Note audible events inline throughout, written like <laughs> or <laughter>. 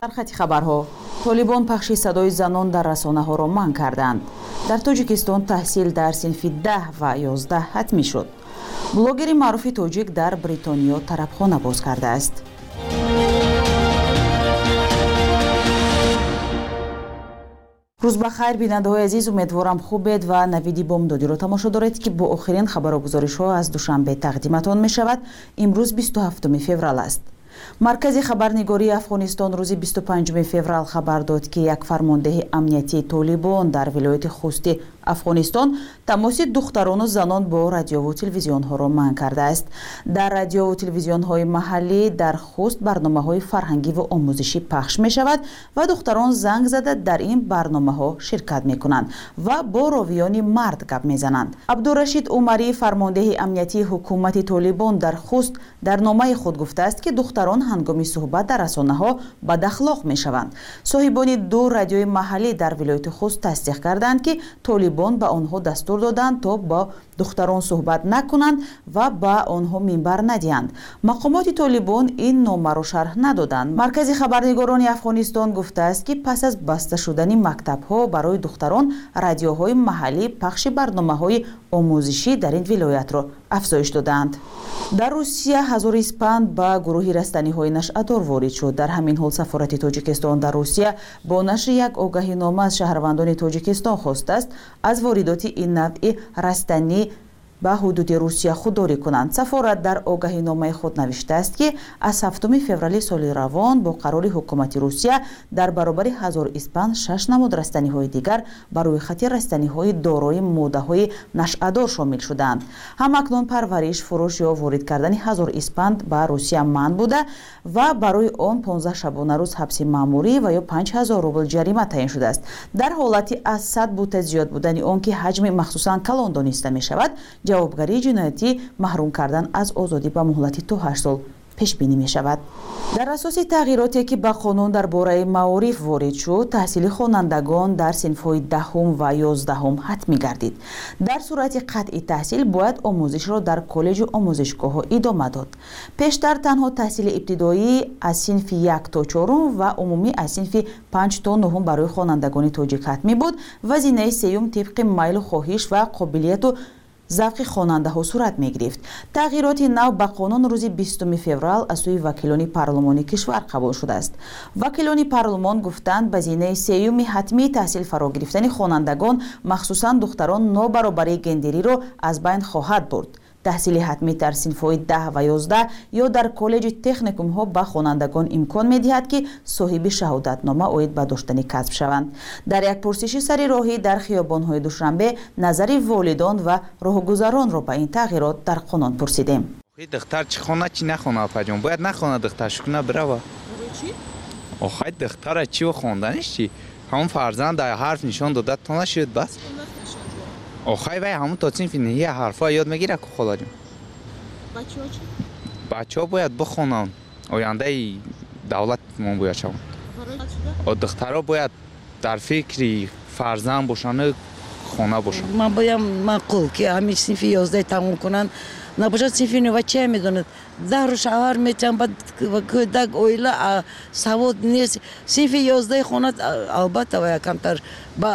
сархати хабарҳо. Толибон пахши садои занон дар расонаҳоро манъ карданд. Дар тоҷикистон таҳсил дар синфи даҳ ва ёздаҳ ҳатмӣ шуд блогери маъруфи тоҷик дар бритониё тарабхона боз кардааст рӯз ба хайр бинандаҳои азиз умедворам хубед ва навиди бомдодиро тамошо доред ки бо охирин хабару гузоришҳо аз душанбе тақдиматон мешавад. Имрӯз 27 феврал аст маркази хабарнигории афғонистон рӯзи 25 феврал хабар дод ки як фармондеҳи амнияти толибон дар вилояти хусти афғонистон тамоси духтарону занон бо радиову телевизионҳоро манъ кардааст. Дар радиову телевизионҳои маҳаллӣ дар хуст барномаҳои фарҳангиву омӯзишӣ пахш мешавад ва духтарон занг зада дар ин барномаҳо ширкат мекунанд ва бо ровиёни мард гап мезананд. Абдурашид умарӣ фармондеҳи амниятии ҳукумати толибон дар хуст дар номаи худ гуфтааст ки духтарон ҳангоми суҳбат дар расонаҳо бадахлоқ мешаванд. Соҳибони ду радиои маҳаллӣ дар вилояти хуст тасдиқ карданд ки толибон ба онҳо дастур доданд то бо духтарон суҳбат накунанд ва ба онҳо минбар надиҳанд. Мақомоти толибон ин номаро шарҳ надоданд. Маркази хабарнигорони афғонистон гуфтааст ки пас аз баста шудани мактабҳо барои духтарон радиоҳои маҳаллӣ пахши барномаҳои омӯзишӣ дар ин вилоятро афзоиш додаанд дар русия ҳазори испанд ба гурӯҳи растаниҳои нашъадор ворид шуд. Дар ҳамин ҳол сафорати тоҷикистон дар русия бо нашри як огаҳинома аз шаҳрвандони тоҷикистон хостааст аз воридоти ин навъи растанӣ ба ҳудуди русия худдорӣ кунанд. Сафорат дар огаҳиномаи худ навиштааст ки аз 7 феврали соли равон бо қарори ҳукумати русия дар баробари ҳазор испан шаш намуд растаниҳои дигар ба рӯйхати растаниҳои дорои моддаҳои нашъадор шомил шуданд. Ҳамакнун парвариш фурӯш ё ворид кардани ҳазор испанд ба русия манъ буда ва барои он 15 шабонарӯз ҳабси маъмурӣ ва ё 5000 рубл ҷарима таъин шудааст. Дар ҳолати аз сад бута зиёд будани он ки ҳаҷми махсусан калон дониста мешавад ҷавобгарии ҷиноятӣ маҳрум кардан аз озодӣ ба муҳлати то ҳашт сол пешбинӣ мешавад. Дар асоси тағйироте ки ба қонун дар бораи маориф ворид шуд таҳсили хонандагон дар синфҳои даҳум ва ёздаҳум ҳатмӣ гардид. Дар сурати қатъи таҳсил бояд омӯзишро дар коллеҷу омӯзишгоҳҳо идома дод. Пештар танҳо таҳсили ибтидоӣ аз синфи як то чорум ва умумӣ аз синфи панҷ то нуҳум барои хонандагони тоҷик ҳатмӣ буд ва зинаи сеюм тибқи майлу хоҳиш ва қобилияту завқи хонандаҳо сурат мегирифт. Тағйироти нав ба қонун рӯзи бистуми феврал аз сӯи вакилони парлумони кишвар қабул шудааст. Вакилони парлумон гуфтанд ба зинаи сеюми ҳатмии таҳсил фаро гирифтани хонандагон махсусан духтарон нобаробарии гендериро аз байн хоҳад бурд таҳсили ҳатмӣ дар синфҳои даҳ ва ёздаҳ ё дар коллеҷи техникумҳо ба хонандагон имкон медиҳад ки соҳиби шаҳодатнома оид ба доштани касб шаванд. Дар як пурсиши сари роҳӣ дар хиёбонҳои душанбе назари волидон ва роҳгузаронро ба ин тағйирот дар қонун пурсидем. Духтар чӣ хона чӣ нахона апаҷон бояд нахона духтар шукуна бирава охай духтара чӣ хонданиш чӣ ҳамон фарзанд ҳарф нишон дода то нашуд бас охай вай ҳамун то синфи ниҳия ҳарфа ёд мегира ку холаҷон бачаҳо бояд бихонанд ояндаи давлатмон бояд шаванд духтаро бояд дар фикри фарзанд бошанд хона бошанд ман боям маъқул ки ҳамин синфи ёздаҳи тамом кунанд набошад синфи нува чия медонад? Даҳру шавҳар метиҳам бад кӯдак оила савод нест. Синфи ёздаҳи хона албатта ва якамтар ба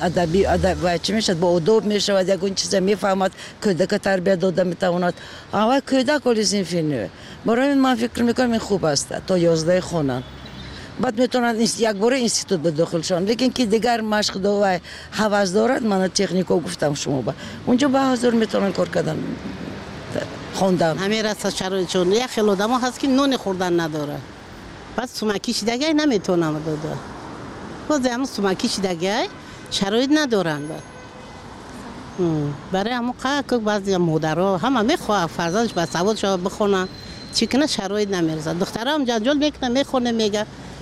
адаби чи мешавад? Ба одоб мешавад ягон чиза мефаҳмад кӯдака тарбия дода метавонад. Ва кӯдак оли синфи нува барои ман фикр мекунам ин хуб аст то ёздаҳи хона баъд метавонанд якбора институт ба дохил шаванд лекин ки дигар машқдо ва ҳавас дорад мана технико гуфтам шумо ба. Унҷо ба ҳазор метавонанд кор кардан хондан. Ҳамин раста шароитчон як хел одамо ҳаст ки нони хӯрдан надорад баъд сумаки шидагай наметавонам дода бозе ҳамн сумаки шидагай шароит надоранд барои ҳамо қак баъзе модаро ҳама мехоҳад фарзандаш ба савод шава бихона чӣ кина шароит намерасад духтараам ҷанҷол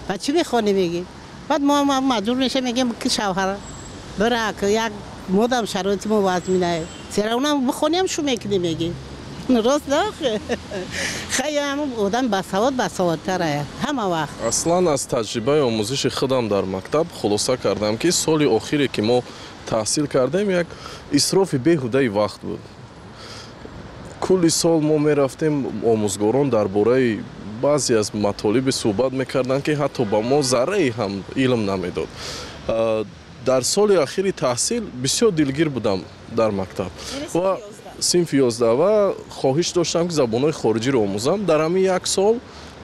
мекуна мехоне мега ба чӣ мехонӣ мегӣ баъд мо маҷбур меша мегем ки шавҳар бира як модам шароити мо ваз минае зера унам бихониам шу мекунӣ мегӣ рост хай одам басавод басаводтарая ҳама вақт аслан аз таҷрибаи омӯзиши худам дар мактаб хулоса кардам ки соли охире ки мо таҳсил кардем як исрофи беҳудаи вақт буд кулли сол мо мерафтем омӯзгорон дар бораи баъзе аз матолиби суҳбат мекарданд ки ҳатто ба мо зарраи ҳам илм намедод. Дар соли ахири таҳсил бисёр дилгир будам дар мактаб. Ва синфи ёздаҳ ва хоҳиш доштам ки забонҳои хориҷиро омӯзам. Дар ҳамин як сол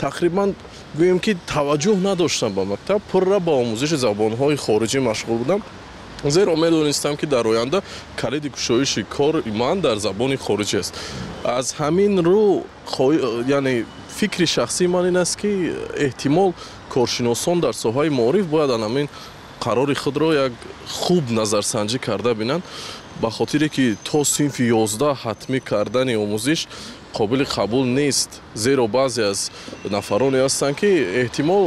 тақрибан гӯем ки таваҷҷӯҳ надоштам ба мактаб. Пурра ба омӯзиши забонҳои хориҷӣ машғул будам. Зеро медонистам ки дар оянда калиди кушоиши кори ман дар забони хориҷӣ аст. Аз ҳамин рӯ яъне фикри шахсии ман ин аст ки эҳтимол коршиносон дар соҳаи маориф бояд анамин қарори худро як хуб назарсанҷӣ карда бинанд ба хотире ки то синфи ёздаҳ ҳатмӣ кардани омӯзиш қобили қабул нест зеро баъзе аз нафароне ҳастанд ки эҳтимол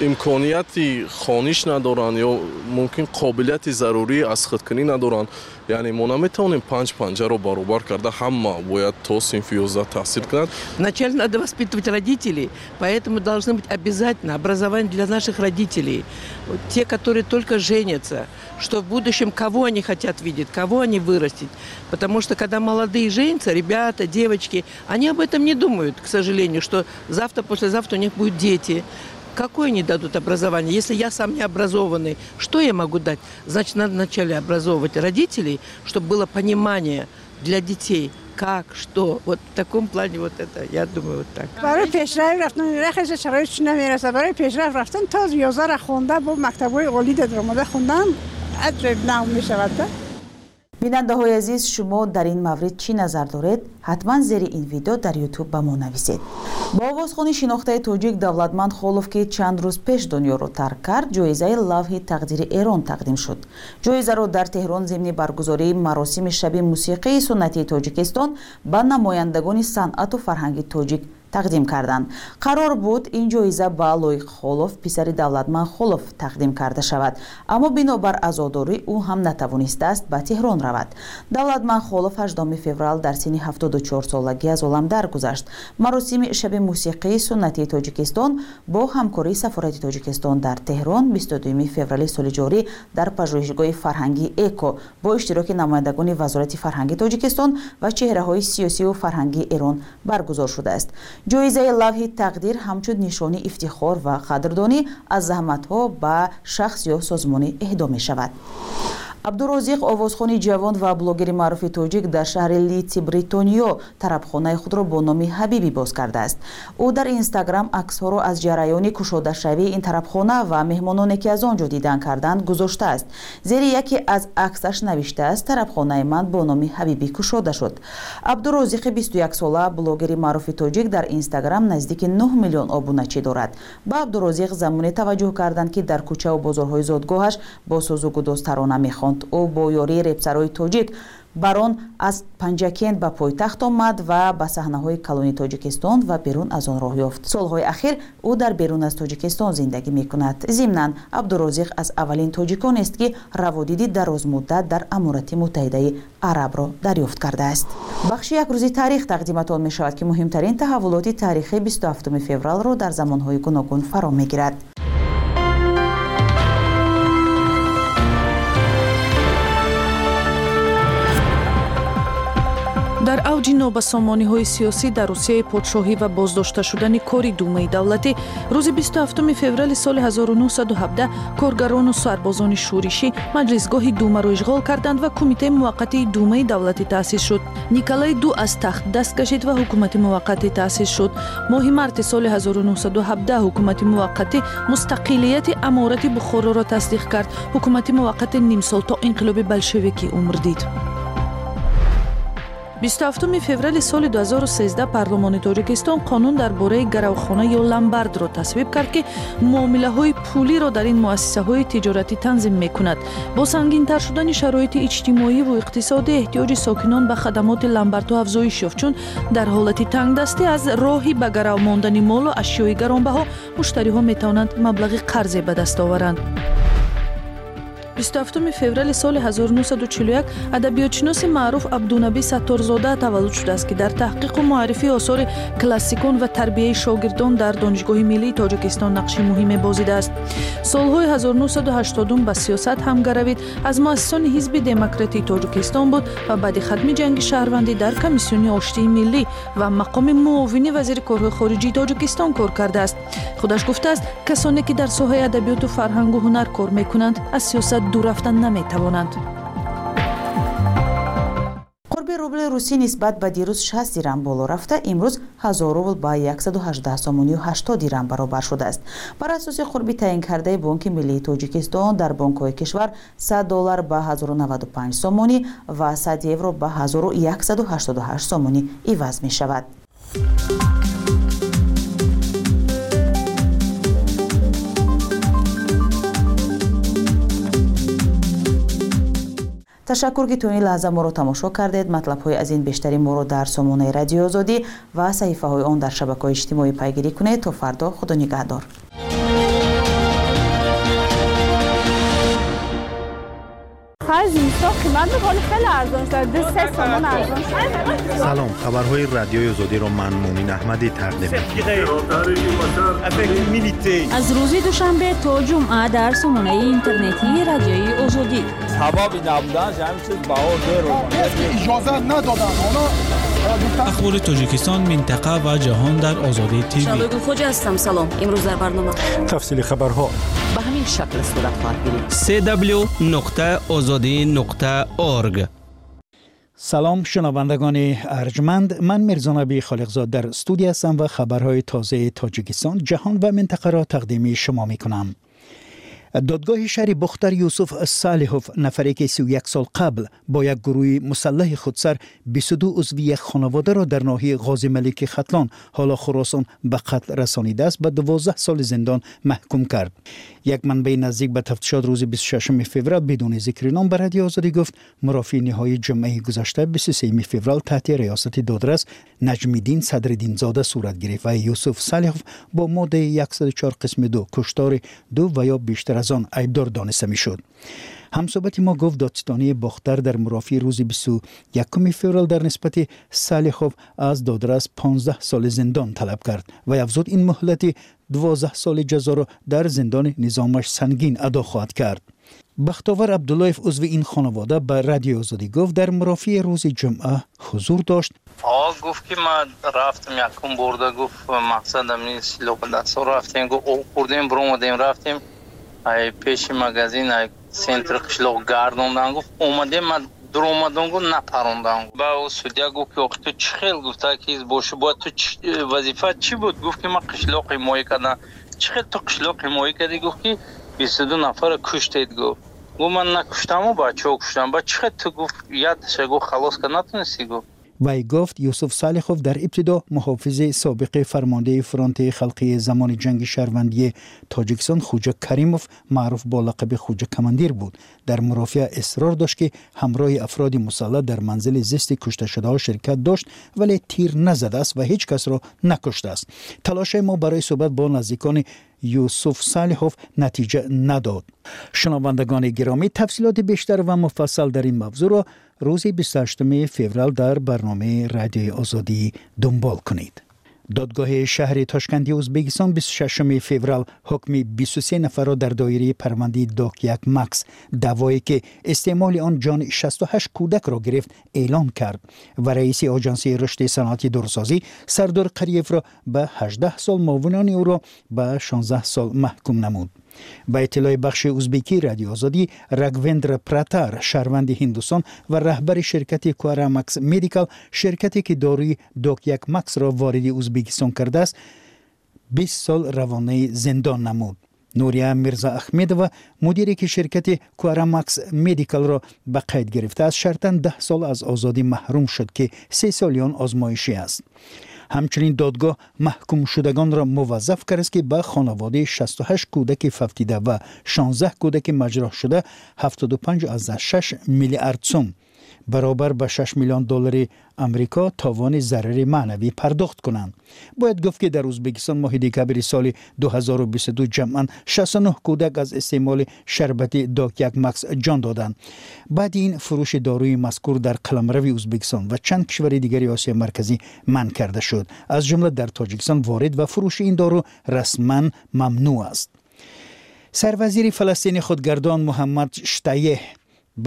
имконияти хониш надоранд ё мумкин қобилияти зарурии аз надоранд яъне мо наметавонем панҷ панҷаро баробар карда ҳама бояд то синфи ёздаҳ таҳсил кунад вначале надо воспитывать родителей поэтому должны быть обязательно образование для наших родителей. Те которые только женятся что в будущем кого они хотят видеть кого они вырастить. Потому что когда молодые женятся ребята девочки они об этом не думают к сожалению что завтра послезавтра у них будут дети Какое они дадут образование? Если я сам не образованный, что я могу дать? Значит, надо вначале образовывать родителей, чтобы было понимание для детей, как, что. Вот в таком плане вот это, я думаю, вот так. برای پیشرفت رفتن رخش شرایطش نمیرسه برای پیشرفت رفتن تا 11 خونده با مکتبای عالی در آماده خوندن ادر نو می شود бинандаҳои азиз шумо дар ин маврид чӣ назар доред? Ҳатман зери ин видео дар ютуб ба мо нависед. Ба овозхони шинохтаи тоҷик давлатманд холов ки чанд рӯз пеш дунёро тарк кард ҷоизаи лавҳи тақдири эрон тақдим шуд. Ҷоизаро дар теҳрон зимни баргузории маросими шаби мусиқии суннатии тоҷикистон ба намояндагони санъату фарҳанги тоҷик тақдим карданд. Қарор буд ин ҷоиза ба лоиқ холов писари давлатманд холов тақдим карда шавад. Аммо бинобар азодорӣ ӯ ҳам натавонистааст ба теҳрон равад. Давлатманд холов 8 феврал дар синни 74солагӣ аз олам даргузашт. Маросими шаби мусиқии суннатии тоҷикистон бо ҳамкории сафорати тоҷикистон дар теҳрон 22 феврали соли ҷорӣ дар пажӯҳишгоҳи фарҳангии эко бо иштироки намояндагони вазорати фарҳанги тоҷикистон ва чеҳраҳои сиёсиву фарҳангии эрон баргузор шудааст ҷоизаи лавҳи тақдир ҳамчун нишони ифтихор ва қадрдонӣ аз заҳматҳо ба шахс ё созмонӣ эҳдо мешавад абдурозиқ овозхони ҷавон ва блогери маъруфи тоҷик дар шаҳри литси бритониё тарабхонаи худро бо номи ҳабиби боз кардааст. Ӯ дар инстаграм аксҳоро аз ҷараёни кушодашавии ин тарабхона ва меҳмононе ки аз он ҷо дидан карданд гузоштааст. Зери яке аз аксаш навиштааст тарабхонаи ман бо номи ҳабиби кушода шуд. Абдурозиқи 21сола блогери маъруфи тоҷик дар инстаграм наздики 9 миллион обуначӣ дорад. Ба абдурозиқ замоне таваҷҷӯҳ карданд ки дар кӯчаву бозорҳои зодгоҳаш бо созу гудоз тарона мехонд монд ӯ бо ёрии репсарои тоҷик бар он аз панҷакент ба пойтахт омад ва ба саҳнаҳои калони тоҷикистон ва берун аз он роҳ ёфт. Солҳои ахир ӯ дар берун аз тоҷикистон зиндагӣ мекунад. Зимнан абдурозиқ аз аввалин тоҷиконест ки раводиди дарозмуддат дар аморати муттаҳидаи арабро дарёфт кардааст. Бахши якрӯзи таърих тақдиматон мешавад ки муҳимтарин таҳаввулоти таърихи 27 февралро дар замонҳои гуногун фаро мегирад дар авҷи нобасомониҳои сиёсӣ дар русияи подшоҳӣ ва боздошта шудани кори думаи давлатӣ рӯзи 27 феврали соли 1917 коргарону сарбозони шӯришӣ маҷлисгоҳи думаро ишғол карданд ва кумитаи муваққатии думаи давлатӣ таъсис шуд. Николай ду аз тахт даст кашид ва ҳукумати муваққатӣ таъсис шуд. Моҳи марти соли 1917 ҳукумати муваққатӣ мустақилияти аморати бухороро тасдиқ кард. Ҳукумати муваққати нимсол то инқилоби болшевикӣ умр дид 27 феврали соли 2013 парлумони тоҷикистон қонун дар бораи гаравхона ё ламбардро тасвиб кард ки муомилаҳои пулиро дар ин муассисаҳои тиҷоратӣ танзим мекунад. Бо сангинтар шудани шароити иҷтимоиву иқтисодӣ эҳтиёҷи сокинон ба хадамоти ламбардҳо афзоиш ёфт чун дар ҳолати тангдастӣ аз роҳи ба гарав мондани молу ашёи гаронбаҳо муштариҳо метавонанд маблағи қарзе ба даст оваранд 27 феврали соли 1941 адабиётшиноси маъруф абдунаби сатторзода таваллуд шудааст ки дар таҳқиқу муаррифии осори классикон ва тарбияи шогирдон дар донишгоҳи миллии тоҷикистон нақши муҳим мебозидааст солҳои 1980 ба сиёсат ҳам гаравид аз муассисони ҳизби демократии тоҷикистон буд ва баъди хатми ҷанги шаҳрвандӣ дар комиссиони оштии миллӣ ва мақоми муовини вазири корҳои хориҷии тоҷикистон кор кардааст. Худаш гуфтааст касоне ки дар соҳаи адабиёту фарҳангу ҳунар кор мекунанд аз сиёсат дур рафта наметавонанд. Қурби рубли русӣ нисбат ба дирӯз 6 дирам боло рафта имрӯз 1000 рубл ба 118 сомонию 80 дирам баробар шудааст. Бар асоси қурби таъинкардаи бонки миллии тоҷикистон дар бонкҳои кишвар 100 доллар ба 1095 сомонӣ ва 100 евро ба 1188 сомонӣ иваз мешавад ташаккур ки то ин лаҳза моро тамошо кардед. Матлабҳои аз ин бештари моро дар сомонаи радиои озодӣ ва саҳифаҳои он дар шабакаҳои иҷтимоӣ пайгирӣ кунед. То фардо худо нигаҳдор салом хабарҳои радиои озодиро ман муъмин аҳмадӣ тақдим аз рӯзи душанбе то ҷумъа дар сомонаи интернетии радиои озодӣ сабаби набуданаш ҳамин чиз баҳо дер иҷоза надоданд ахбори тоҷикистон минтақа ва ҷаҳон дар озодӣ тв шалогулхоҷа ҳастам салом имрӯз дар барнома тафсили хабарҳо ба ҳамин шакл сурат хоҳад гирифт cw нуқта озодӣ нуқта орг салом шунавандагони арҷманд ман мирзонаби холиқзод дар студия ҳастам ва хабарҳои тозаи тоҷикистон ҷаҳон ва минтақаро тақдими шумо мекунам додгоҳи шаҳри бухтар юсуф салиҳов нафаре ки 31 сол қабл бо як гурӯҳи мусаллаҳи худсар 22 узви як хонаводаро дар ноҳияи ғозималики хатлон ҳоло хуросон ба қатл расонидааст ба 12 соли зиндон маҳкум кард як манбаи наздик ба тафтишот рӯзи 26 феврал бидуни зикри ном ба радиои озодӣ гуфт мурофии ниҳоии ҷумъаи гузашта 23 феврал таҳти риёсати додрас наҷмиддин садриддинзода сурат гирифт ва юсуф салиҳов бо моддаи 14 қисми ду куштори ду ва ё бештар аз он айбдор дониста мешуд ҳамсоҳбати мо гуфт додистони бохтар дар мурофии рӯзи 21 феврал дар нисбати салихов аз додрас 15 соли зиндон талаб кард ва афзуд ин муҳлати 12 соли ҷазоро дар зиндони низомаш сангин адо хоҳад кард бахтовар абдуллоев узви ин хонавода ба радиои озодӣ гуфт дар мурофии рӯзи ҷумъа ҳузур дошт гуфт ки ман рафтам якум бурда гуфт мақсадам ин силоҳа дастор рафтем гуфт об хӯрдем биромадем рафтем ай пеши магазин ай центри қишлоқ гардондан гуфт омадем ма дуромадон гуфт напарондан. Ба судя гуфт ки охи ту чӣ хел гуфта ки боши бояд ту вазифа чӣ буд? Гуфт ки ман қишлоқ ҳимоя кардам чӣ хел ту қишлоқ ҳимоя кардӣ? гуфт ки бистуду нафара куштед гуфт. Гуфт ман накуштаму бачаҳо куштам ба чӣ хел ту? гуфт ядша гуфт халос кард натунистӣ гуфт вай гуфт юсуф салихов дар ибтидо муҳофизи собиқи фармондеи фронти халқии замони ҷанги шаҳрвандии тоҷикистон хуҷа каримов маъруф бо лақаби хуҷа командир буд дар мурофиа эсрор дошт ки ҳамроҳи афроди мусаллаҳ дар манзили зисти кушташудаҳо ширкат дошт вале тир назадааст ва ҳеҷ касро накуштааст талошаи мо барои суҳбат бо наздикони юсуф салиҳов натиҷа надод шунавандагони гиромӣ тафсилоти бештар ва муфассал дар ин мавзӯъро рӯзи 28 феврал дар барномаи радиои озодӣ дунбол кунед додгоҳи шаҳри тошканди ӯзбекистон 26 феврал ҳукми 23 нафарро дар доираи парвандии док1 макс даъвое ки истеъмоли он ҷони 68 кӯдакро гирифт эълон кард ва раиси оҷансии рушди саноати дурусозӣ сардор қариевро ба 18 сол муовинони ӯро ба 16 сол маҳкум намуд Ба иттилои бахши ӯзбекии радиои озодӣ рагвендра пратар шаҳрванди ҳиндустон ва раҳбари ширкати куарамакс медикал ширкате ки дорӯи докяк максро вориди ӯзбекистон кардааст бист сол равонаи зиндон намуд. Нурия мирзаахмедова мудире ки ширкати куарамакс медикалро ба қайд гирифтааст шартан даҳ сол аз озодӣ маҳрум шуд ки се соли он озмоишӣ аст ҳамчунин додгоҳ маҳкумшудагонро муваззаф кардааст ки ба хонаводаи 68 кӯдаки фавтида ва 16 кӯдаки маҷрӯҳшуда 75 миллиард сум баробар ба 6 миллион доллари амрико товони зарари маънавӣ пардохт кунанд бояд гуфт ки дар ӯзбекистон моҳи декабри соли 2022 ҷамъан 69 кӯдак аз истеъмоли шарбати докяк макс ҷон доданд баъди ин фурӯши дорӯи мазкур дар қаламрави ӯзбекистон ва чанд кишвари дигари осиёи марказӣ манъ карда шуд аз ҷумла дар тоҷикистон ворид ва фурӯши ин дору расман мамнӯъ аст сарвазири фаластини худгардон муҳаммад штаеҳ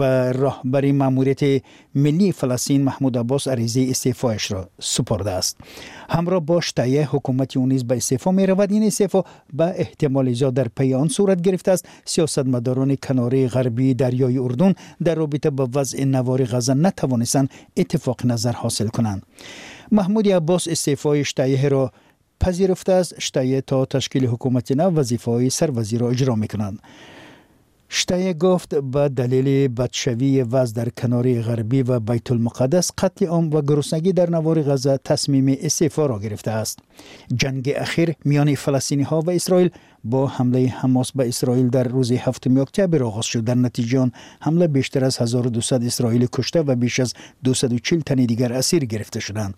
ба роҳбари маъмурияти миллии фаластин маҳмуд аббос аризаи истеъфояшро супордааст ҳамроҳ бо штаеҳ ҳукумати ӯ низ ба истеъфо меравад ин истеъфо ба эҳтимоли зиёд дар пайи он сурат гирифтааст сиёсатмадорони канории ғарбии дарёи урдун дар робита ба вазъи навори ғаза натавонистанд иттифоқи назар ҳосил кунанд маҳмуди аббос истеъфои штаеҳро пазируфтааст штае то ташкили ҳукумати нав вазифаҳои сарвазирро иҷро мекунад штае гуфт ба далели бадшавии ваз дар канории ғарбӣ ва байтулмуқаддас қатли он ва гуруснагӣ дар навори ғаза тасмими истеъфоро гирифтааст ҷанги ахир миёни фаластиниҳо ва исроил бо ҳамлаи ҳамос ба исроил дар рӯзи 7 октябр оғоз шуд дар натиҷаи он ҳамла бештар аз 1200 исроилӣ кушта ва беш аз 240 тани дигар асир гирифта шуданд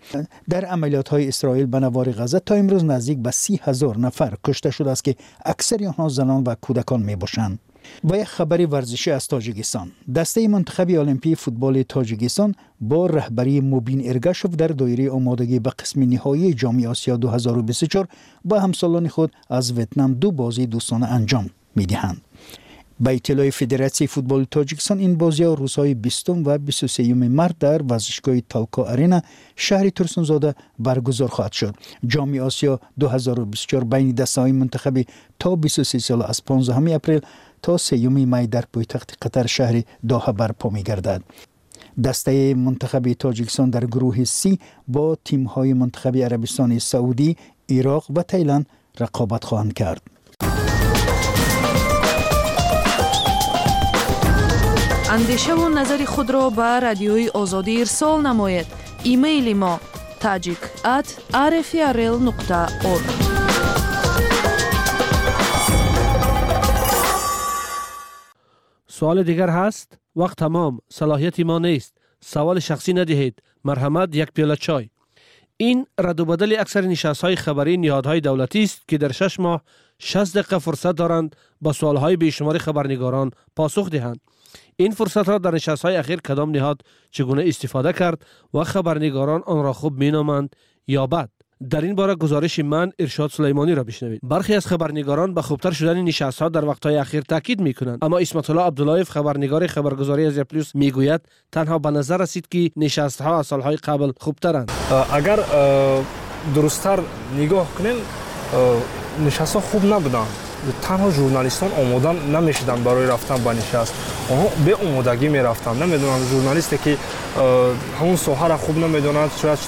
дар амалиётҳои исроил ба навори ғаза то имрӯз наздик ба 30 ҳазор нафар кушта шудааст ки аксари онҳо занон ва кӯдакон мебошанд ва як хабари варзишӣ аз тоҷикистон дастаи мунтахаби олимпии футболи тоҷикистон бо раҳбарии мубин эргашов дар доираи омодагӣ ба қисми ниҳоии ҷоми осиё 2024 ба ҳамсолони худ аз ветнам ду бозии дӯстона анҷом медиҳанд ба иттилои федератсияи футболи тоҷикистон ин бозиҳо рӯзҳои бистум ва бисту сеюми март дар варзишгоҳи талко арена шаҳри турсунзода баргузор хоҳад шуд ҷоми осиё 2024 байни дастаҳои мунтахаби то 23 сола аз 15 апрел то сеюми май дар пойтахти қатар шаҳри доҳа барпо мегардад. Дастаи мунтахаби тоҷикистон дар гурӯҳи си бо тимҳои мунтахаби арабистони саудӣ ироқ ва таиланд рақобат хоҳанд кард. Андешаву назари худро ба радиои озодӣ ирсол намоед. Имейли мо таҷик at rfrl нуқта орг суоли дигар ҳаст вақт тамом салоҳияти мо нест саволи шахсӣ надиҳед марҳамат як пиёла чой ин радубадали аксари нишастҳои хабарии ниҳодҳои давлатист ки дар шаш моҳ шаст дақиқа фурсат доранд ба суолҳои бешумори хабарнигорон посух диҳанд ин фурсатро дар нишастҳои ахир кадом ниҳод чӣ гуна истифода кард ва хабарнигорон онро хуб меноманд ё бад дар ин бора гузориши ман иршод сулаймониро бишнавед бархе аз хабарнигорон ба хубтар шудани нишастҳо дар вақтҳои ахир таъкид мекунанд аммо исматулло абдуллоев хабарнигори хабаргузории азия плюс мегӯяд танҳо ба назар расид ки нишастҳо аз солҳои қабл хубтаранд агар дурусттар нигоҳ кунем нишастҳо хуб набуданд танҳо журналистон омода намешуданд барои рафтан ба нишаст онҳо беомодагӣ мерафтанд намедонанд журналисте ки ҳамон соҳаро хуб намедонад шояд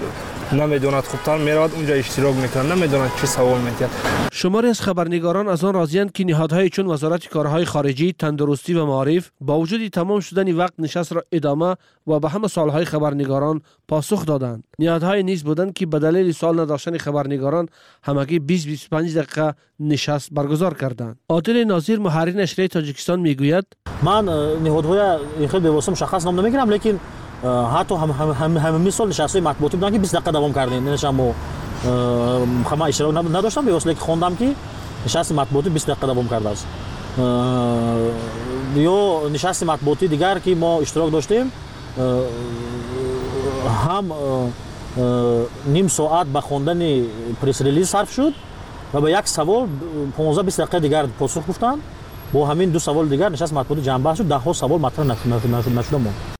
соҳаи кишоварзиро намедонад хубтар меравад унҷа иштирок мекунад намедонад чӣ савол метиҳад шуморе аз хабарнигорон аз он розиянд ки ниҳодҳое чун вазорати корҳои хориҷӣ тандурустӣ ва маориф бо вуҷуди тамом шудани вақт нишастро идома ва ба ҳама суолҳои хабарнигорон посух доданд ниҳодҳое низ буданд ки ба далели суол надоштани хабарнигорон ҳамагӣ 20-25 дақиқа нишаст баргузор карданд одили нозир муҳаррiri нашрияи тоҷикистон мегӯяд ман э, ниҳодҳоя хел бевосита мушаххас ном намегирам лекин ҳатто ҳамин сол нишастҳои матбуотӣ буданд ки бист дақиқа давом кардем нешамо ма иштирок надоштам бевос леки хондам ки нишасти матбуотӣ бист дақиқа давом кардааст. Ё нишасти матбуотӣ дигар ки мо иштирок доштем ҳам ним соат ба хондани прессрелиз сарф шуд ва ба як савол 15 бист дақиқа дигар посух гуфтанд. Бо ҳамин ду саволи дигар нишасти матбуотӣ ҷамъбаҳ шуд. Даҳҳо савол матрҳ нашуда монд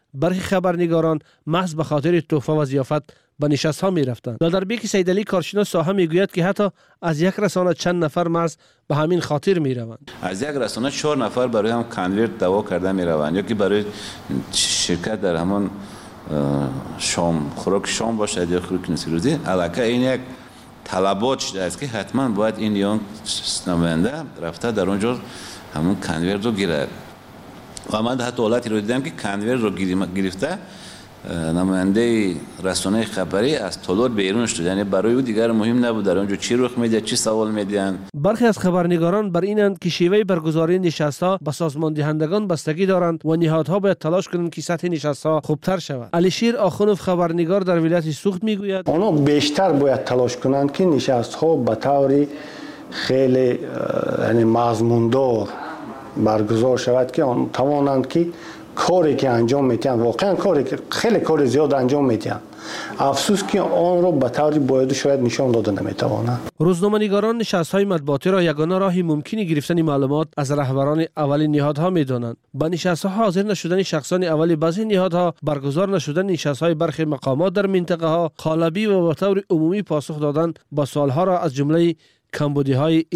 ҳамчунин хоста буд ниҳодҳо аз додани зиёфату туҳфа ба хабарнигорон даст кашанд ва хабарнигорон низ аз гирифтани пулу ҳадияҳо худдорӣ кунанд аммо бо мушоҳидаи коршиносон бархи хабарнигорон маҳз ба хотири туҳфа ва зиёфат ба нишастҳо мерафтанд дадарбеки саидалӣ коршинос соҳа мегӯяд ки ҳатто аз як расона чанд нафар маҳз ба ҳамин хотир мераванд аз як расона чор нафар барои ҳам конверт даво карда мераванд ё ки барои ширкат дар ҳамон э, шом хӯроки шом бошад ё хӯроки нисфирӯзӣ аллакай ин як талабот шудааст ки ҳатман бояд ин ён намоянда рафта дар он ҷо ҳамун конвертро гирад ва ман ҳатто ҳолатеро дидам ки конвертро гирифта Э, намояндаи расонаи хабарӣ аз толор берун шуд яъне барои ӯ дигар муҳим набуд дар он ҷо чӣ рух медиҳад чӣ савол медиҳанд бархе аз хабарнигарон бар инанд ки шеваи баргузории нишастҳо ба созмондиҳандагон бастагӣ доранд ва ниҳодҳо бояд талош кунанд ки сатҳи нишастҳо хубтар шавад алишир охунов хабарнигор дар вилояти суғд мегӯяд онҳо бештар бояд талош кунанд ки нишастҳо ба таври хеле э, мазмундор баргузор шавад ки тавонанд ки коре ки анҷом метиҳанд воқеан коре ки хеле кори зиёд анҷом метиҳанд афсус ки онро ба таври бояду шояд нишон дода наметавонанд рӯзноманигорон нишастҳои матбуотиро ягона роҳи мумкини гирифтани маълумот аз раҳбарони аввали ниҳодҳо медонанд ба нишастҳо ҳозир нашудани шахсони аввали баъзе ниҳодҳо баргузор нашудани нишастҳои бархе мақомот дар минтақаҳо қолабӣ ва ба таври умумӣ посух додан ба суолҳоро аз ҷумлаи камбудиҳои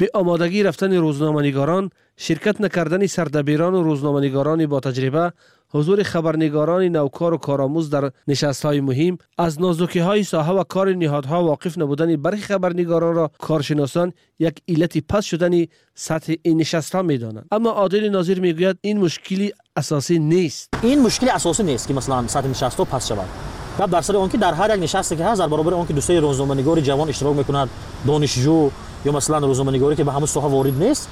ин нишастҳо унвон мекунад ҳамчунин беомодагӣ рафтани рӯзноманигорон ширкат накардани сардабирону рӯзноманигорони ботаҷриба ҳузури хабарнигорони навкору коромӯз дар нишастҳои муҳим аз нозукиҳои соҳа ва кори ниҳодҳо воқиф набудани бархи хабарнигоронро коршиносон як иллати паст шудани сатҳи ин нишастҳо медонанд аммо одили нозир мегӯяд ин мушкили асосӣ нест ин мушкили асосӣ нест ки масалан сатҳи нишастҳо паст шавад гап дар сари он ки дар ҳар як нишасте ки ҳаст дар баробари он ки дӯстаи рӯзноманигори ҷавон иштирок мекунад донишҷӯ ё масалан рӯзноманигорӣ ки ба ҳамун соҳа ворид нест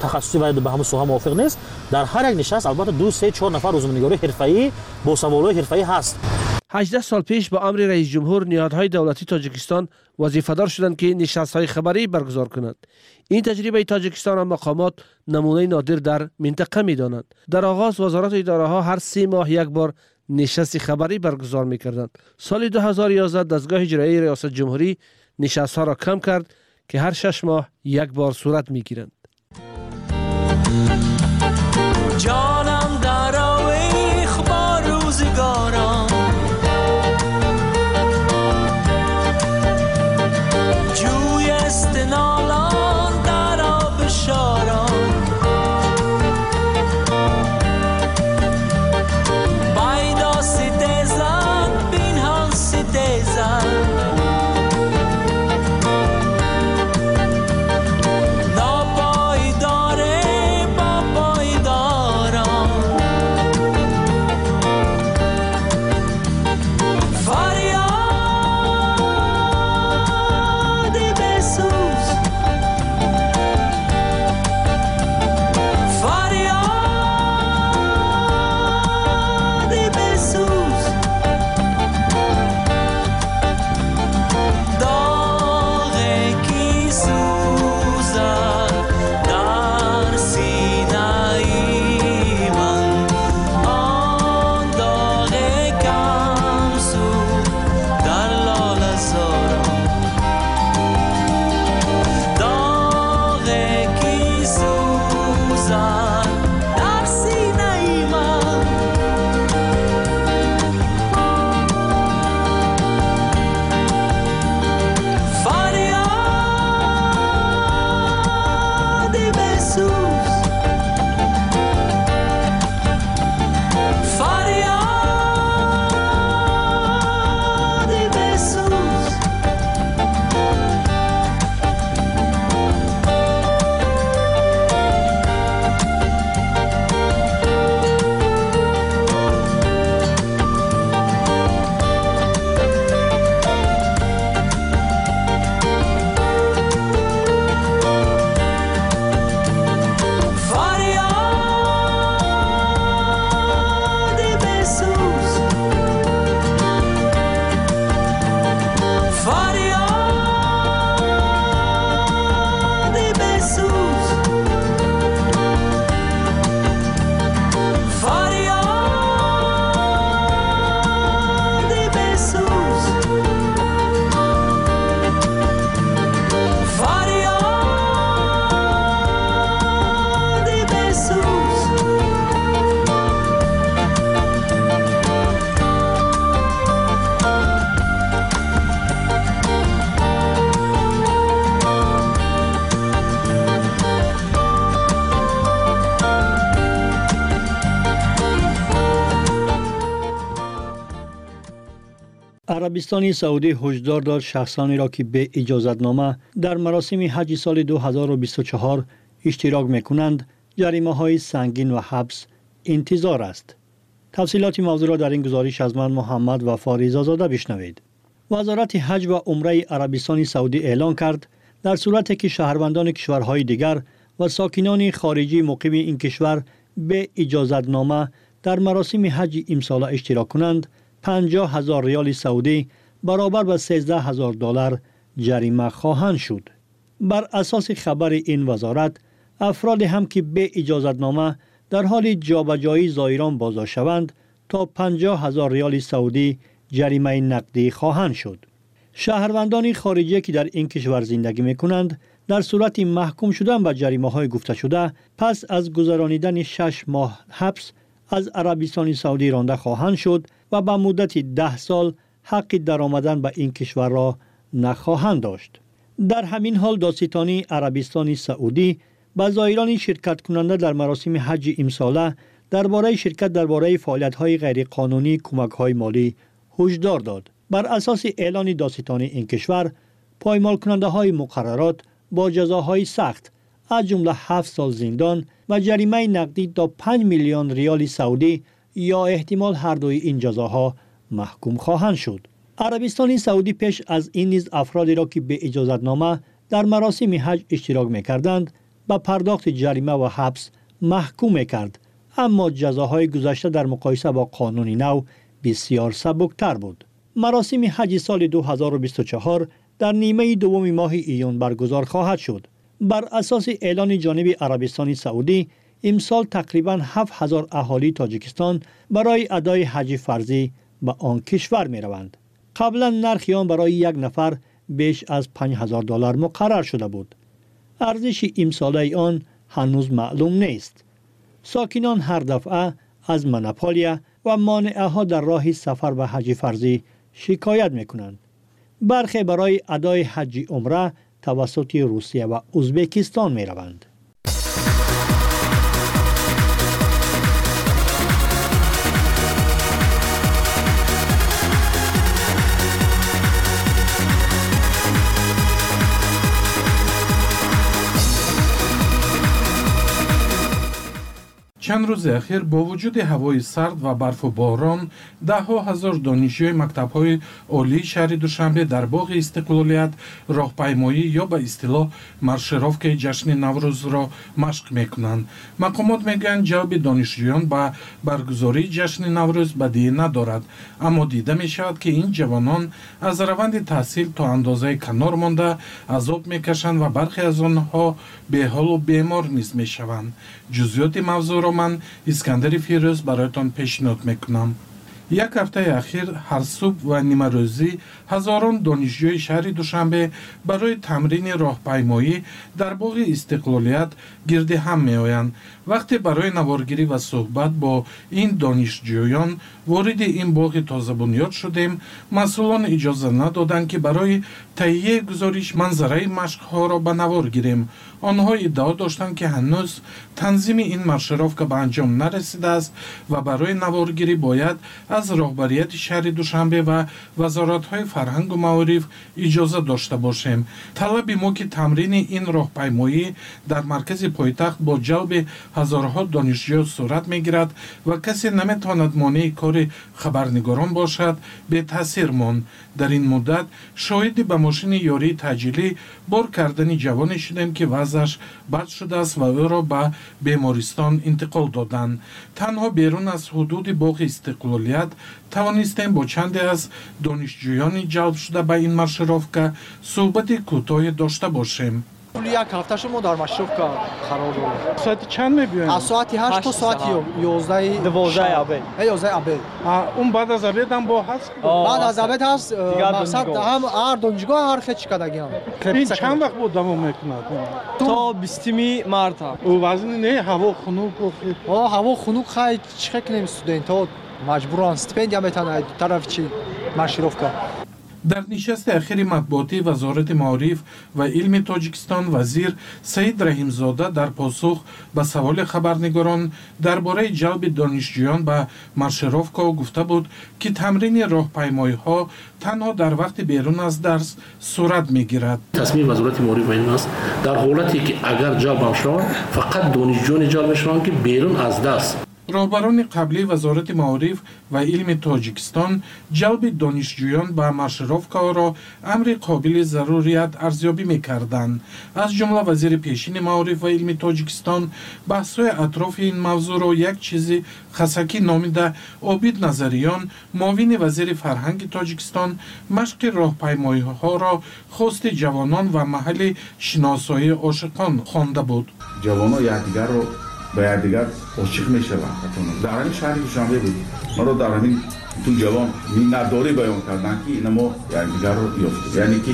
тахассуси вай ба ҳамун соҳа мувофиқ нест дар ҳар як нишаст албатта ду се чор нафар рӯзноманигори ҳирфаӣ бо саволҳои ҳирфаӣ ҳаст 18 сол пеш ба амри раисҷумҳур ниҳодҳои давлатии тоҷикистон вазифадор шуданд ки нишастҳои хабарӣ баргузор кунанд ин таҷрибаи тоҷикистонро мақомот намунаи нодир дар минтақа медонанд дар оғоз вазорату идораҳо ҳар се моҳ як бор нишасти хабарӣ баргузор мекарданд соли 2011 дастгоҳи иҷроии риёсатҷумҳурӣ нишастҳоро кам кард ки ҳар шаш моҳ як бор сурат мегиранд арабистони саудӣ ҳушдор дод шахсонеро ки бе иҷозатнома дар маросими ҳаҷи соли 2024 иштирок мекунанд ҷаримаҳои сангин ва ҳабс интизор аст тафсилоти мавзӯъро дар ин гузориш аз ман муҳаммад вафо ризозода бишнавед вазорати ҳаҷ ва умраи арабистони саудӣ эълон кард дар сурате ки шаҳрвандони кишварҳои дигар ва сокинони хориҷии муқими ин кишвар бе иҷозатнома дар маросими ҳаҷи имсола иштирок кунанд 50 ҳазор риёли саудӣ баробар ба 13 ҳазор доллар ҷарима хоҳанд шуд бар асоси хабари ин вазорат афроде ҳам ки бе иҷозатнома дар ҳоли ҷобаҷоии зоирон боздошт шаванд то 50 ҳазор риёли саудӣ ҷаримаи нақдӣ хоҳанд шуд шаҳрвандони хориҷие ки дар ин кишвар зиндагӣ мекунанд дар сурати маҳкум шудан ба ҷаримаҳои гуфташуда пас аз гузаронидани шаш моҳ ҳабс аз арабистони саудӣ ронда хоҳанд шуд ва ба муддати даҳ сол ҳаққи даромадан ба ин кишварро нахоҳанд дошт дар ҳамин ҳол додситони арабистони саудӣ ба зоирони ширкаткунанда дар маросими ҳаҷи имсола дар бораи ширкат дар бораи фаъолиятҳои ғайриқонунии кӯмакҳои молӣ ҳушдор дод бар асоси эълони додситони ин кишвар поймолкунандаҳои муқаррарот бо ҷазоҳои сахт аз ҷумла ҳафт сол зиндон ва ҷаримаи нақдӣ то 5 миллион риёли саудӣ ё эҳтимол ҳардуи ин ҷазоҳо маҳкум хоҳанд шуд арабистони саудӣ пеш аз ин низ афродеро ки бе иҷозатнома дар маросими ҳаҷ иштирок мекарданд ба пардохти ҷарима ва ҳабс маҳкум мекард аммо ҷазоҳои гузашта дар муқоиса бо қонуни нав бисьёр сабуктар буд маросими ҳаҷи соли 2024 дар нимаи дуввуми моҳи июн баргузор хоҳад шуд бар асоси эълони ҷониби арабистони саудӣ имсол тақрибан 7000 аҳолии тоҷикистон барои адои ҳаҷи фарзӣ ба он кишвар мераванд қаблан нархи он барои як нафар беш аз 5000 доллар муқаррар шуда буд арзиши имсолаи он ҳанӯз маълум нест сокинон ҳар дафъа аз монополия ва монеаҳо дар роҳи сафар ба ҳаҷи фарзӣ шикоят мекунанд бархе барои адои ҳаҷи умра тавассути русия ва узбекистон мераванд чанд рӯзи ахир бо вуҷуди ҳавои сард ва барфу борон даҳҳо ҳазор донишҷӯи мактабҳои олии шаҳри душанбе дар боғи истиқлолият роҳпаймоӣ ё ба истилоҳ маршировкаи ҷашни наврӯзро машқ мекунанд. Мақомот мегӯянд ҷалби донишҷӯён ба баргузории ҷашни наврӯз бадиӣ надорад аммо дида мешавад ки ин ҷавонон аз раванди таҳсил то андозае канор монда азоб мекашанд ва бархе аз онҳо беҳолу бемор низ мешаванд ҷузъиёти мавзӯъро ман искандари фирӯз бароятон пешниҳод мекунам. Як ҳафтаи ахир ҳарсубҳ ва нимарӯзӣ ҳазорон донишҷӯи шаҳри душанбе барои тамрини роҳпаймоӣ дар боғи истиқлолият гирди ҳам меоянд. Вақте барои наворгирӣ ва суҳбат бо ин донишҷӯён вориди ин боғи тозабунёд шудем масъулон иҷоза надоданд ки барои таҳияи гузориш манзараи машқҳоро ба навор гирем. Онҳо иддао доштанд ки ҳанӯз танзими ин маршировка ба анҷом нарасидааст ва барои наворгирӣ бояд аз роҳбарияти шаҳри душанбе ва вазоратҳои фарҳангу маориф иҷоза дошта бошем. Талаби мо ки тамрини ин роҳпаймоӣ дар маркази пойтахт бо ҷалби ҳазорҳо донишҷӯ сурат мегирад ва касе наметавонад монеи кори хабарнигорон бошад бетаъсир монд. Дар ин муддат шоҳиди ба мошини ёрии таъҷилӣ бор кардани ҷавоне шудем ки вазъаш бад шудааст ва ӯро ба бемористон интиқол доданд танҳо берун аз ҳудуди боғи истиқлолият тавонистем бо чанде аз донишҷӯёни ҷалб шуда ба ин маршировка суҳбати кӯтоҳе дошта бошем як ҳафташу мо дар маршировка қарор дорем соати чанд мебиёем? Аз соати ҳашт то соати ёздаи дувоздаи абед. Ёздаи абед. Он баъд аз абедам бо ҳаст? Баъд аз абед ҳаст мақсад ҳам ҳар донишгоҳ ҳар хечкадагиам ин чанд вақт бо давом мекунад? То бистими марта вазни не ҳаво хунук ҳаво хунук хай чӣ кунем студентҳо маҷбуранд стипендия метанад тарафи чи маршировка дар нишасти ахири матбуотии вазорати маориф ва илми тоҷикистон вазир саид раҳимзода дар посух ба саволи хабарнигорон дар бораи ҷалби донишҷӯён ба маршировка гуфта буд ки тамрини роҳпаймоиҳо танҳо дар вақти берун аз дарс сурат мегирад. Тасмими вазорати маориф ва ин аст дар ҳолате ки агар ҷалбам шаванд фақат донишҷӯёне ҷалб мешаванд ки берун аз дарс роҳбарони қаблии вазорати маориф ва илми тоҷикистон ҷалби донишҷӯён ба маршировкаҳоро амри қобили зарурият арзёбӣ мекарданд. Аз ҷумла вазири пешини маориф ва илми тоҷикистон баҳсҳои атрофи ин мавзӯъро як чизи хасакӣ номида обид назариён муовини вазири фарҳанги тоҷикистон машқи роҳпаймоиҳоро хости ҷавонон ва маҳалли шиносоии ошиқон хонда буд. Ҷавоно якдигарро ба якдигар ошиқ мешаванд дар ҳамин шаҳри душанбе буд маро дар ҳамин ту ҷавон миннатдорӣ баён карданд ки ина мо якдигарро ёфтем яъне ки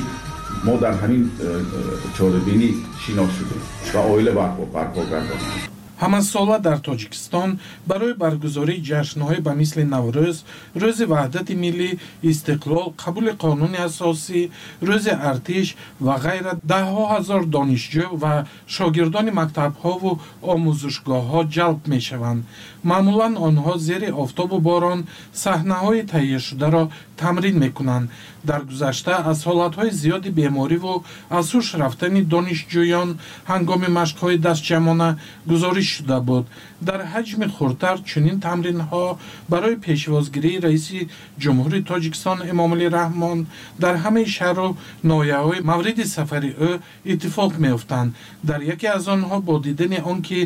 мо дар ҳамин э, э, чорабинӣ шинос шудем ва оила барпо гардонем ҳамасола дар тоҷикистон барои баргузории ҷашнҳое ба мисли наврӯз рӯзи ваҳдати миллӣ истиқлол қабули қонуни асосӣ рӯзи артиш ва ғайра даҳҳо ҳазор донишҷӯ ва шогирдони мактабҳову омӯзишгоҳҳо ҷалб мешаванд маъмулан онҳо зери офтобу борон саҳнаҳои таҳияшударо тамрин мекунанд. Дар гузашта аз ҳолатҳои зиёди бемориву аз ҳуш рафтани донишҷӯён ҳангоми машқҳои дастҷамона гузориш шуда буд дар ҳаҷми хурдтар чунин тамринҳо барои пешвозгирии раиси ҷумҳури тоҷикистон эмомалӣ раҳмон дар ҳамаи шаҳру ноҳияҳои мавриди сафари ӯ иттифоқ меёфтанд. Дар яке аз онҳо бо дидани он ки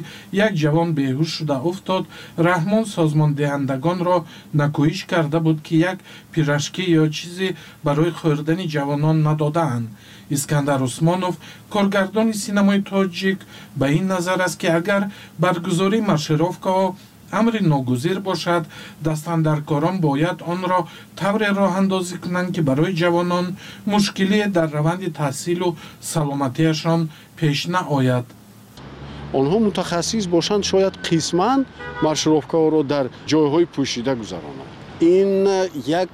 як ҷавон беҳуш шуда уфтод раҳмон созмондиҳандагонро накӯиш карда буд ки як пирашкӣ ё чизе барои хӯрдани ҷавонон надодаанд искандар усмонов коргардони синамои тоҷик ба ин назар аст ки агар баргузории маршировкаҳо амри ногузир бошад дастандаркорон бояд онро тавре роҳандозӣ кунанд ки барои ҷавонон мушкилие дар раванди таҳсилу саломатиашон пеш наояд. Онҳо мутахассис бошанд шояд қисман маршировкаҳоро дар ҷойҳои пӯшида гузаронанд ин як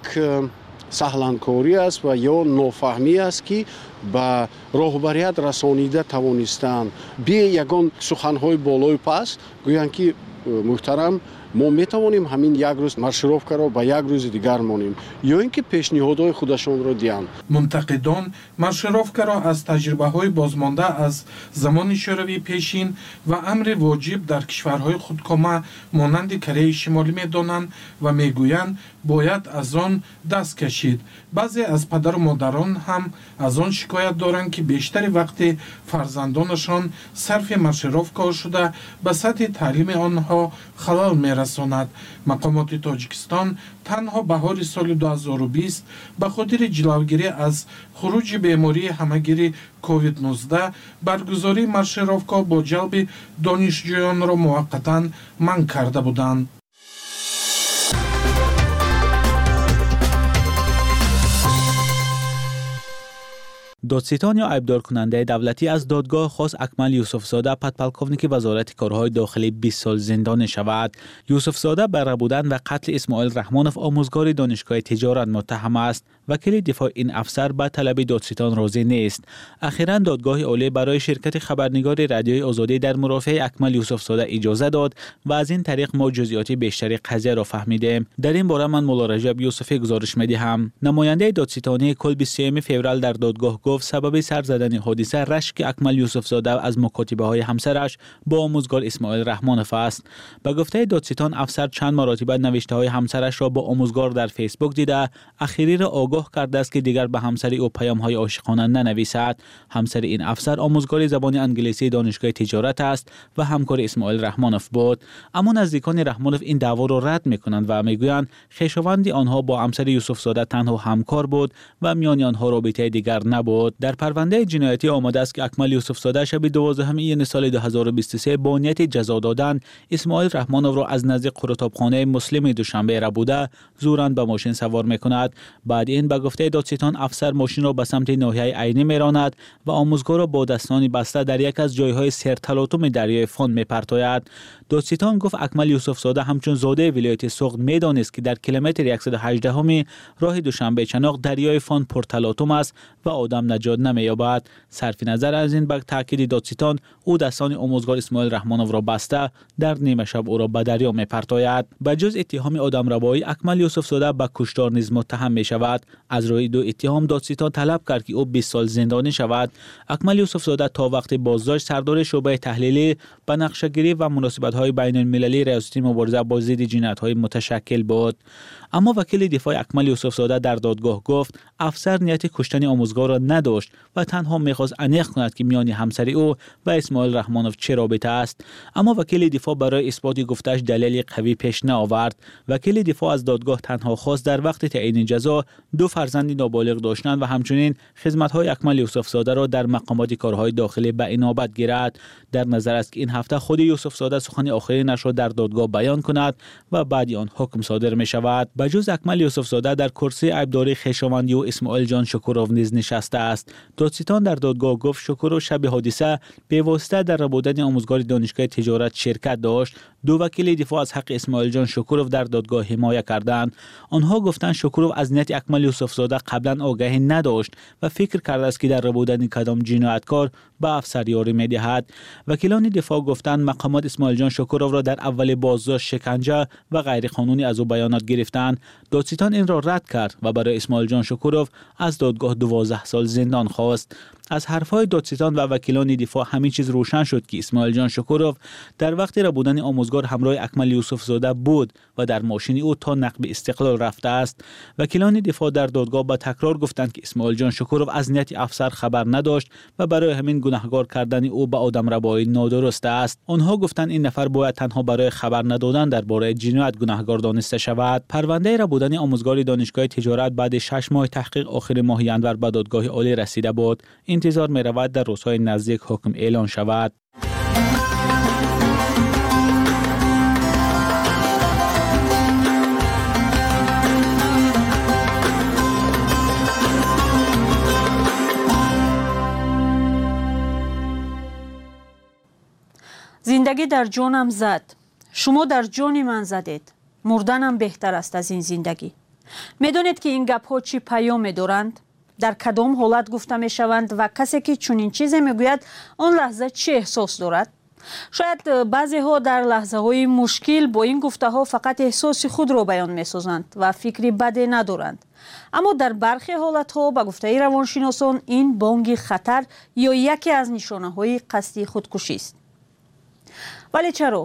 саҳланкорӣ аст ва ё нофаҳмӣ аст ки ба роҳбарият расонида тавонистанд бе ягон суханҳои болои паст гӯянд ки муҳтарам мо метавонем ҳамин як рӯз маршировкаро ба як рӯзи дигар монем ё ин ки пешниҳодҳои худашонро диҳанд мунтақидон маршировкаро аз таҷрибаҳои бозмонда аз замони шӯравии пешин ва амри воҷиб дар кишварҳои худкома монанди кореяи шимолӣ медонанд ва мегӯянд бояд аз он даст кашид. Баъзе аз падару модарон ҳам аз он шикоят доранд ки бештари вақти фарзандонашон сарфи маршировкаҳо шуда ба сатҳи таълими онҳо халал мерасад расонад. Мақомоти тоҷикистон танҳо баҳори соли 2020 ба хотири ҷилавгирӣ аз хуруҷи бемории ҳамагири covid-19 баргузории маршировка бо ҷалби донишҷӯёнро муваққатан манъ карда буданд додситон ё айбдоркунандаи давлатӣ аз додгоҳ хос акмал юсуфзода подполковники вазорати корҳои дохилӣ бист сол зиндон мешавад юсуфзода ба рабудан ва қатли исмоил раҳмонов омӯзгори донишгоҳи тиҷорат муттаҳам аст вакили дифоъ ин афсар ба талаби додситон розӣ нест ахиран додгоҳи олӣ барои ширкати хабарнигори радиои озодӣ дар мурофиаи акмал юсуфзода иҷоза дод ва аз ин тариқ мо ҷузъиёти бештари қазияро фаҳмидем дар ин бора ман муллораҷаб юсуфӣ гузориш медиҳам намояндаи додситонии кулби сеюми феврал дар додгоҳ гуфт сабаби сар задани ҳодиса рашки акмал юсуфзода аз мукотибаҳои ҳамсараш бо омӯзгор исмоил раҳмонов аст ба гуфтаи додситон афсар чанд маротиба навиштаҳои ҳамсарашро бо омӯзгор дар фейсбук дида ахириро огоҳ кардааст ки آگاه کرده است که دیگر به همسر او پیام های عاشقانه ننویسد. همسر این افسر آموزگار زبان انگلیسی دانشگاه تجارت است و همکار اسماعیل رحمانوف بود. اما نزدیکان رحمانوف این دعوا را رد می‌کنند و می‌گویند خویشاوند آنها با همسر یوسف زاده تنها همکار بود و میان آنها رابطه دیگر نبود. در پرونده جنایتی آمده است که اکمل یوسف زاده شب 12 همین سال 2023 با نیت جزا دادن. اسماعیل رحمانوف را از نزدیک قرطابخانه مسلم دوشنبه را بوده زورند به ماشین سوار می‌کند. بعد به گفته دادستان افسر ماشین را به سمت ناحیه عینی میراند و آموزگار را با دستانی بسته در یک از جایهای سرتلاطم دریای فون میپرتاید. دادستان گفت اکمل یوسف زاده همچون زاده ولایت سوخت می‌دانست که در کیلومتر 118 همی راه دوشنبه چناق دریای فان پرتلاطم است و آدم نجات نمییابد. صرف نظر از این به تاکید دادستان او دستان آموزگار اسماعیل رحمانov را بسته در نیمه شب او را به دریا میپرتاید. به جز اتهام آدم روایی اکمل یوسف زاده به کشتار نیز متهم می شود از روی دو اتهام دادستان طلب کرد که او 20 سال زندانی شود. اکمل یوسف زاده تا وقت بازداشت سردار شعبه تحلیلی به نقشه‌گیری و مناسبت های بین المللی ریاستی مبارزه با ضد جنایت های متشکل بود. اما وکیل دفاع اکمل یوسف زاده در دادگاه گفت افسر نیت کشتن آموزگار را نداشت و تنها می‌خواست انیق کند که میان همسری او و اسماعیل رحمانوف چه رابطه است. اما وکیل دفاع برای اثبات گفتش دلیل قوی پیش نآورد. وکیل دفاع از دادگاه تنها خواست در وقت تعیین جزا دو فرزند نابالغ داشتند و همچنین خدمت های اکمل یوسف زاده را در مقامات کارهای داخلی به انابت گیرد در نظر است که این هفته خود یوسف زاده سخن آخرینش را در دادگاه بیان کند و بعد آن حکم صادر می شود بجز اکمل یوسف زاده در کرسی عیبداری خیشاوندی و اسماعیل جان شکروف نیز نشسته است. دادستان در دادگاه گفت شکروف شب حادثه به واسطه در ربودن آموزگار دانشگاه تجارت شرکت داشت. دو وکیل دفاع از حق اسماعیل جان شکروف در دادگاه حمایه کردند. آنها گفتند شکروف از نیت اکمل یوسف زاده قبلا آگاهی نداشت و فکر کرده است که در ربودن کدام جنایتکار به افسریاری می‌دهد. وکیلان دفاع گفتند مقامات اسماعیل جان شکروف را در اول بازداشت شکنجه و غیرقانونی از او بیانات گرفتند. دادستان این را رد کرد و برای اسماعیل جان شکروف از دادگاه 12 سال زندان خواست. از حرفهای دادستان و وکیلان دفاع همه چیز روشن شد که اسماعیل جان شکروف در وقت ربودن آموزگار همراه اکمل یوسف زاده بود و در ماشین او تا نقب استقلال رفته است. وکیلان دفاع در دادگاه با تکرار گفتند که اسماعیل جان شکروف از نیت افسر خبر نداشت و برای همین گناهگار کردن او به آدم ربایی نادرست است. آنها گفتند این نفر باید تنها برای خبر ندادن درباره جنایت گناهگار دانسته شود. پرونده ربودن آموزگار دانشگاه تجارت بعد 6 ماه تحقیق آخر ماه ینور به دادگاه عالی رسیده بود. انتظار می رود در روزهای نزدیک حکم اعلان شود. Зиндагӣ дар ҷонам зад. Шумо дар ҷони ман задед. Мурданам беҳтар аст аз ин зиндагӣ. Медонед ки ин гапҳо чӣ паёме доранд дар кадом ҳолат гуфта мешаванд ва касе ки чунин чизе мегӯяд он лаҳза чӣ эҳсос дорад? Шояд э, баъзеҳо дар лаҳзаҳои мушкил бо ин гуфтаҳо фақат эҳсоси худро баён месозанд ва фикри баде надоранд. Аммо дар бархе ҳолатҳо ба гуфтаи равоншиносон ин бонги хатар ё яке аз нишонаҳои қасди худкушист вале чаро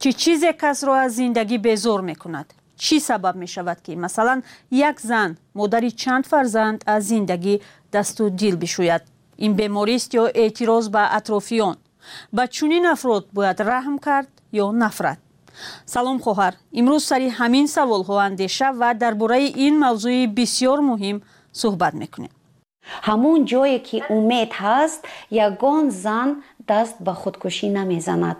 чӣ чизе касро аз зиндагӣ безор мекунад? Чӣ сабаб мешавад ки масалан як зан модари чанд фарзанд аз зиндагӣ дасту дил бишӯяд? Ин беморист ё эътироз ба атрофиён? Ба чунин афрод бояд раҳм кард ё нафрат? Салом хоҳар. Имрӯз сари ҳамин саволҳо андеша ва дар бораи ин мавзӯи бисёр муҳим суҳбат мекунем. Ҳамун ҷое ки умед ҳаст ягон зан даст ба худкушӣ намезанад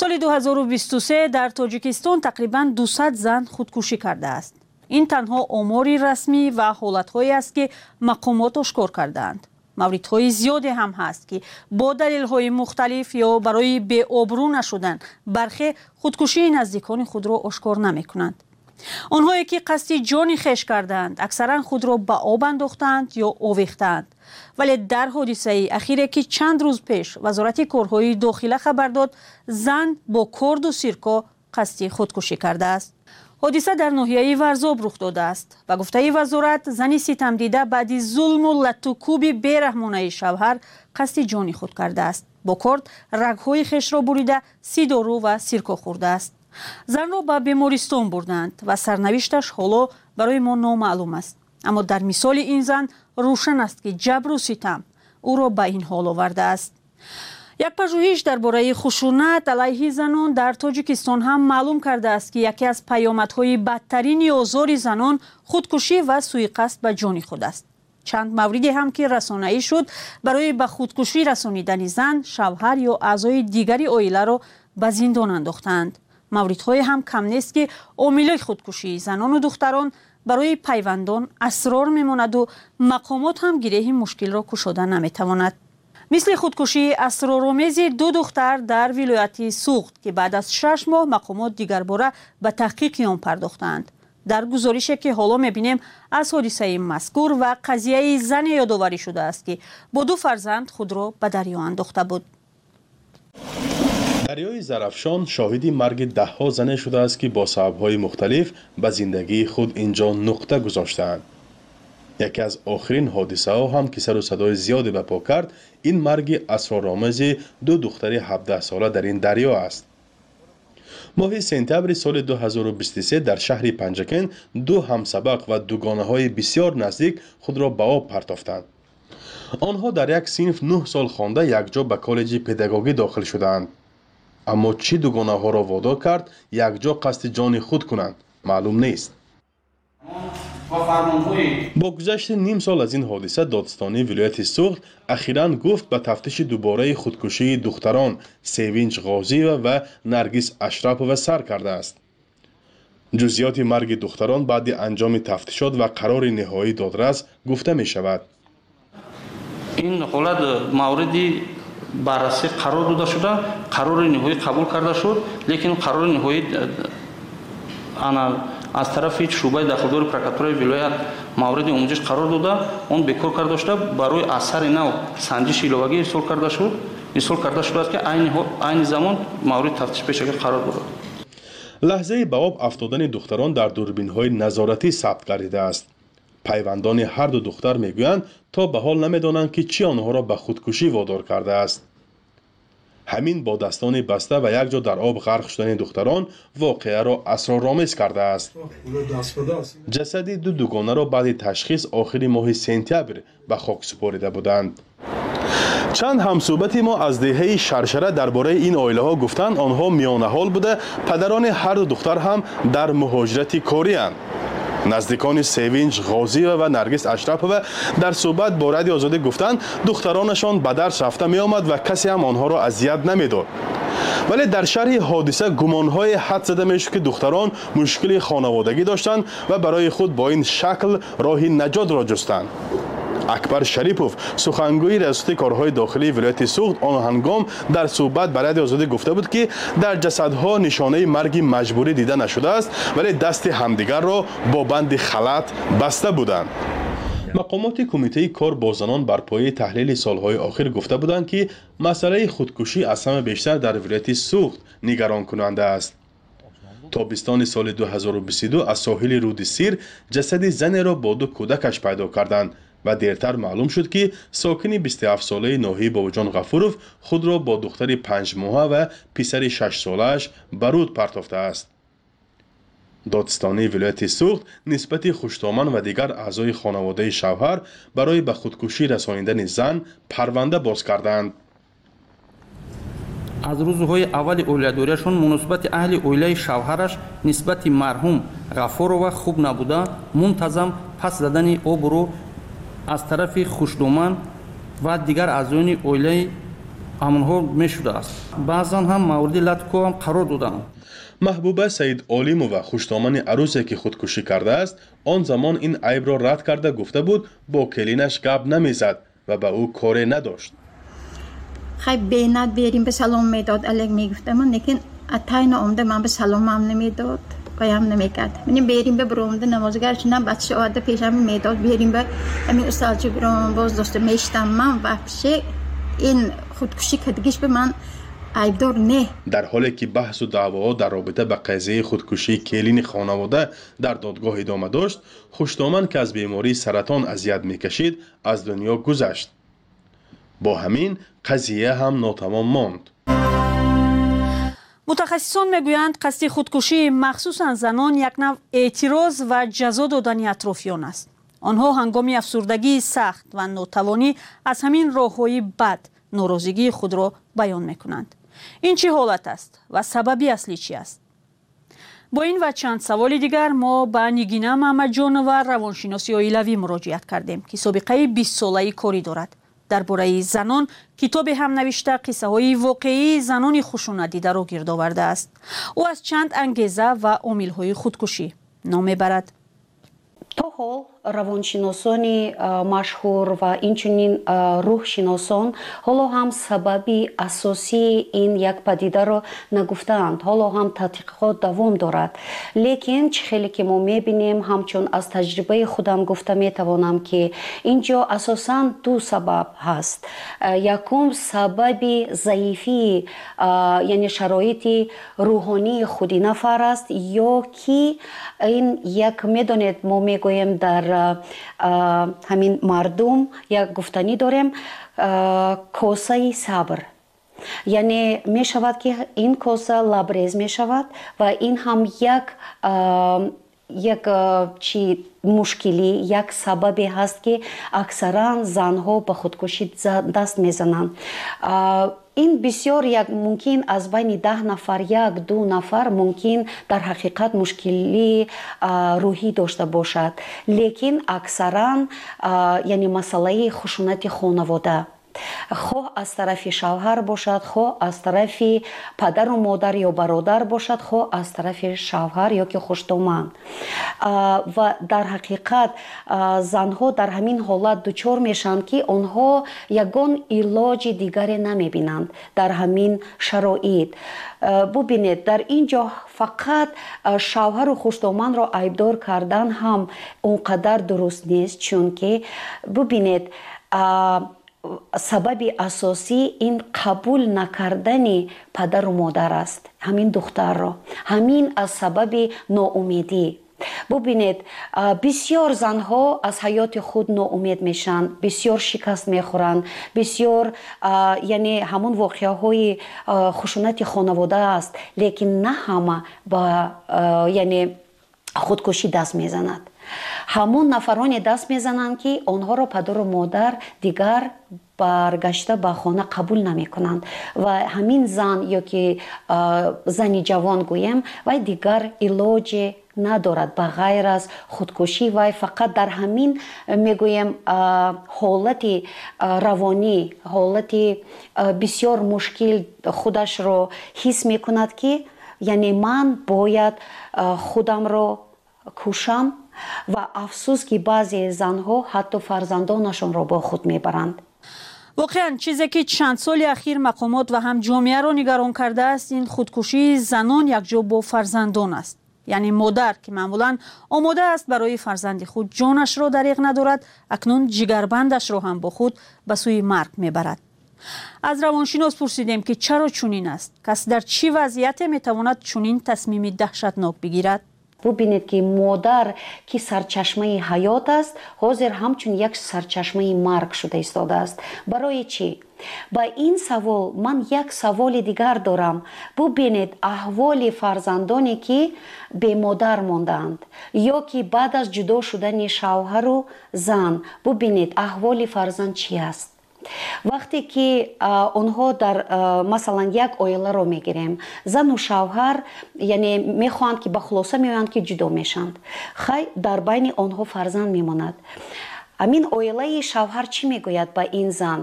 соли 2023 дар тоҷикистон тақрибан 200 зан худкушӣ кардааст. Ин танҳо омори расмӣ ва ҳолатҳое аст ки мақомот ошкор кардаанд мавридҳои зиёде ҳам ҳаст ки бо далелҳои мухталиф ё барои беобрӯ нашудан бархе худкушии наздикони худро ошкор намекунанд онҳое ки қасди ҷони хеш кардаанд аксаран худро ба об андохтаанд ё овехтаанд. Вале дар ҳодисаи ахире ки чанд рӯз пеш вазорати корҳои дохила хабар дод зан бо корду сирко қасди худкушӣ кардааст. Ҳодиса дар ноҳияи варзоб рух додааст ба гуфтаи вазорат зани ситамдида баъди зулму латтукуби бераҳмонаи шавҳар қасди ҷони худ кардааст. Бо корд рагҳои хешро бурида сидору ва сирко хӯрдааст занро ба бемористон бурданд ва сарнавишташ ҳоло барои мо номаълум аст. Аммо дар мисоли ин зан рӯшан аст ки ҷабру ситам ӯро ба ин ҳол овардааст як пажӯҳиш дар бораи хушунат алайҳи занон дар тоҷикистон ҳам маълум кардааст ки яке аз паёмадҳои бадтарини озори занон худкушӣ ва сӯиқасд ба ҷони худ аст. Чанд мавриде ҳам ки расонаӣ шуд барои ба худкушӣ расонидани зан шавҳар ё аъзои дигари оиларо ба зиндон андохтаанд мавридҳое ҳам кам нест ки омилои худкушии занону духтарон барои пайвандон асрор мемонаду мақомот ҳам гиреҳи мушкилро кушода наметавонад. Мисли худкушии асроромези ду духтар дар вилояти суғд ки баъд аз шаш моҳ мақомот дигарбора ба таҳқиқи он пардохтаанд. Дар гузорише ки ҳоло мебинем аз ҳодисаи мазкур ва қазияи зане ёдоварӣ шудааст ки бо ду фарзанд худро ба дарё андохта буд дарёи зарафшон шоҳиди марги даҳҳо зане шудааст ки бо сабабҳои мухталиф ба зиндагии худ ин ҷо нуқта гузоштаанд яке аз охирин ҳодисаҳо ҳам ки сару садои зиёде ба по кард ин марги асроромези ду духтари 17сола дар ин дарё аст моҳи сентябри соли 2023 дар шаҳри панҷакен ду ҳамсабақ ва дугонаҳои бисёр наздик худро ба об партофтанд онҳо дар як синф нӯҳ сол хонда якҷо ба коллеҷи педагогӣ дохил шудаанд аммо чӣ дугонаҳоро водор кард якҷо қасди ҷони худ кунанд маълум нест бо гузашти ним сол аз ин ҳодиса додистони вилояти суғд ахиран гуфт ба тафтиши дубораи худкушии духтарон севинҷ ғозиева ва наргиз ашрапова сар кардааст ҷузъиёти марги духтарон баъди анҷоми тафтишот ва қарори ниҳоии додрас гуфта мешавад ин ҳолат мавриди баррасӣ қарор дода шуда қарори ниҳоӣ қабул карда шуд лекин қарори ниҳоӣ ана аз тарафи шӯъбаи дахлдори прокуратураи вилоят мавриди омӯзиш қарор дода он бекор карда шуда барои асари нав санҷиши иловагӣ ирсол карда шуд ирсол карда шудааст ки айни замон мавриди тафтиш пешакӣ қарор бурад лаҳзаи ба об афтодани духтарон дар дурбинҳои назоратӣ сабт гардидааст пайвандони ҳарду духтар мегӯянд то ба ҳол намедонанд ки чӣ онҳоро ба худкушӣ водор кардааст. Ҳамин бодастони баста ва якҷо дар об ғарқ шудани духтарон воқеаро асроромез кардааст. Ҷасади ду дугонаро баъди ташхис охири моҳи сентябр ба хок супорида буданд. Чанд ҳамсӯҳбати мо аз деҳаи шаршара дар бораи ин оилаҳо гуфтанд. Онҳо миёнаҳол буда. Падарони ҳарду духтар ҳам дар муҳоҷирати корианд наздикони севинҷ ғозиева ва наргис ашрапова дар суҳбат бо радиои озодӣ гуфтанд духтаронашон ба дарс рафта меомад ва касе ҳам онҳоро азият намедод. Вале дар шарҳи ҳодиса гумонҳое ҳад зада мешуд ки духтарон мушкили хонаводагӣ доштанд ва барои худ бо ин шакл роҳи наҷотро ҷустанд акбар шарипов сухангӯи риёсати корҳои дохилии вилояти суғд он ҳангом дар суҳбат ба радиои озодӣ гуфта буд ки дар ҷасадҳо нишонаи марги маҷбурӣ дида нашудааст вале дасти ҳамдигарро бо банди халат баста буданд мақомоти кумитаи кор бо занон бар пояи таҳлили солҳои охир гуфта буданд ки масъалаи худкушӣ аз ҳама бештар дар вилояти суғд нигаронкунанда аст тобистони соли 2022 аз соҳили руди сир ҷасади занеро бо ду кӯдакаш пайдо карданд ва дертар маълум шуд ки сокини 27солаи ноҳии бобоҷон ғафуров худро бо духтари панҷмоҳа ва писари шашсолааш ба руд партофтааст додистонии вилояти суғд нисбати хуштоман ва дигар аъзои хонаводаи шавҳар барои ба худкушӣ расонидани зан парванда боз карданд. Аз рӯзҳои аввали оиладориашон муносибати аҳли оилаи шавҳараш нисбати марҳум ғафурова хуб набуда мунтазам пас задани обуро аз тарафи хушдоман ва дигар аъзоёни оилаи амнҳо мешудааст. Баъзан ҳам мавриди латковам қарор доданд. Маҳбуба саидолимова хуштомани арӯзе ки худкушӣ кардааст он замон ин айбро рад карда гуфта буд бо келинаш гап намезад ва ба ӯ коре надошт. Хай бенат берим ба салом медод алек мегуфтаман лекин атайна омда ман ба саломам намедод паям намекард меним берим ба биромда намозгар шунам бача ода пешам медод берим ба ҳамин усталчи биром боз дошта мештам ман вообще ин худкушӣ кардагиш ба ман айбдор не дар ҳоле ки баҳсу даъвоҳо дар робита ба қазияи худкушии келини хонавода дар додгоҳ идома дошт хуштоман ки аз бемории саратон азият мекашид аз дунё гузашт бо ҳамин қазия ҳам нотамом монд мутахассисон мегӯянд қасди худкушӣ махсусан занон як нав эътироз ва ҷазо додани атрофиён аст. Онҳо ҳангоми афсурдагии сахт ва нотавонӣ аз ҳамин роҳҳои бад норозигии худро баён мекунанд. Ин чӣ ҳолат аст ва сабаби аслӣ чӣ аст? Бо ин ва чанд саволи дигар мо ба нигина маҳмаҷонова равоншиноси оилавӣ муроҷиат кардем ки собиқаи бистсолаи корӣ дорад дар бораи занон китобе ҳам навишта қиссаҳои воқеии занони хушунадидаро гирдовардааст ӯ аз чанд ангеза ва омилҳои худкушӣ. Ном мебарад. То ҳол равоншиносони машҳур ва инчунин рӯҳшиносон. Ҳоло ҳам сабаби асосии ин як падидаро нагуфтаанд. Ҳоло ҳам тадқиқот давом дорад. Лекин чӣ хеле ки мо мебинем ҳамчун аз таҷрибаи худам гуфта метавонам ки инҷо асосан ду сабаб ҳаст. Якум сабаби заифии яъне шароити рӯҳонии худи нафар аст ё ки ин як медонед мо мегӯем дар ҳамин мардум як гуфтанӣ дорем косаи сабр. Яъне мешавад ки ин коса лабрез мешавад ва ин ҳам як як чи мушкилӣ як сабабе ҳаст ки аксаран занҳо ба худкушӣ даст мезананд ин бисёр як мумкин аз байни даҳ нафар як ду нафар мумкин дар ҳақиқат мушкилии рӯҳӣ дошта бошад. Лекин аксаран яъне масъалаи хушунати хонавода хоҳ аз тарафи шавҳар бошад хоҳ аз тарафи падару модар ё бародар бошад хоҳ аз тарафи шавҳар ё ки хуштоманд ва дар ҳақиқат занҳо дар ҳамин ҳолат дучор мешаванд ки онҳо ягон илоҷи дигаре намебинанд дар ҳамин шароит. Бубинед дар ин ҷо фақат шавҳару хуштомандро айбдор кардан ҳам он қадар дуруст нест чунки бубинед сабаби асосӣ ин қабул накардани падару модар аст ҳамин духтарро ҳамин аз сабаби ноумедӣ. Бубинед бисьёр занҳо аз ҳаёти худ ноумед мешаванд бисьёр шикаст мехӯранд бисьёр яъне ҳамон воқеаҳои хушунати хонавода аст лекин на ҳама ба яъне худкушӣ даст мезанад ҳамон нафароне даст мезананд ки онҳоро падару модар дигар баргашта ба хона қабул намекунанд ва ҳамин зан ё ки зани ҷавон гӯем вай дигар илоҷе надорад ба ғайр аз худкушӣ. Вай фақат дар ҳамин мегӯем ҳолати равонӣ ҳолати бисёр мушкил худашро ҳис мекунад ки яъне ман бояд худамро кушам ва афсӯс ки баъзе занҳо ҳатто фарзандонашонро бо худ мебаранд. Воқеан чизе ки чандсоли ахир мақомот ва ҳам ҷомеаро нигарон кардааст ин худкушии занон якҷо бо фарзандон аст. Яъне модар ки маъмулан омода аст барои фарзанди худ ҷонашро дариқ надорад акнун ҷигарбандашро ҳам бо худ ба сӯи марг мебарад. Аз равоншинос пурсидем ки чаро чунин аст? Кас дар чӣ вазъияте метавонад чунин тасмими таҳшатнок бигирад бубинед ки модар ки сарчашмаи ҳаёт аст ҳозир ҳамчун як сарчашмаи марг шуда истодааст барои чӣ? Ба ин савол ман як саволи дигар дорам. Бубинед аҳволи фарзандоне ки бемодар мондаанд ё ки баъд аз ҷудо шудани шавҳару зан. Бубинед аҳволи фарзанд чӣ аст вақте ки онҳо дар масалан як оиларо мегирем зану шавҳар яъне мехоҳанд ки ба хулоса меоянд ки ҷудо мешаванд. Хай дар байни онҳо фарзанд мемонад. Ҳамин оилаи шавҳар чӣ мегӯяд ба ин зан?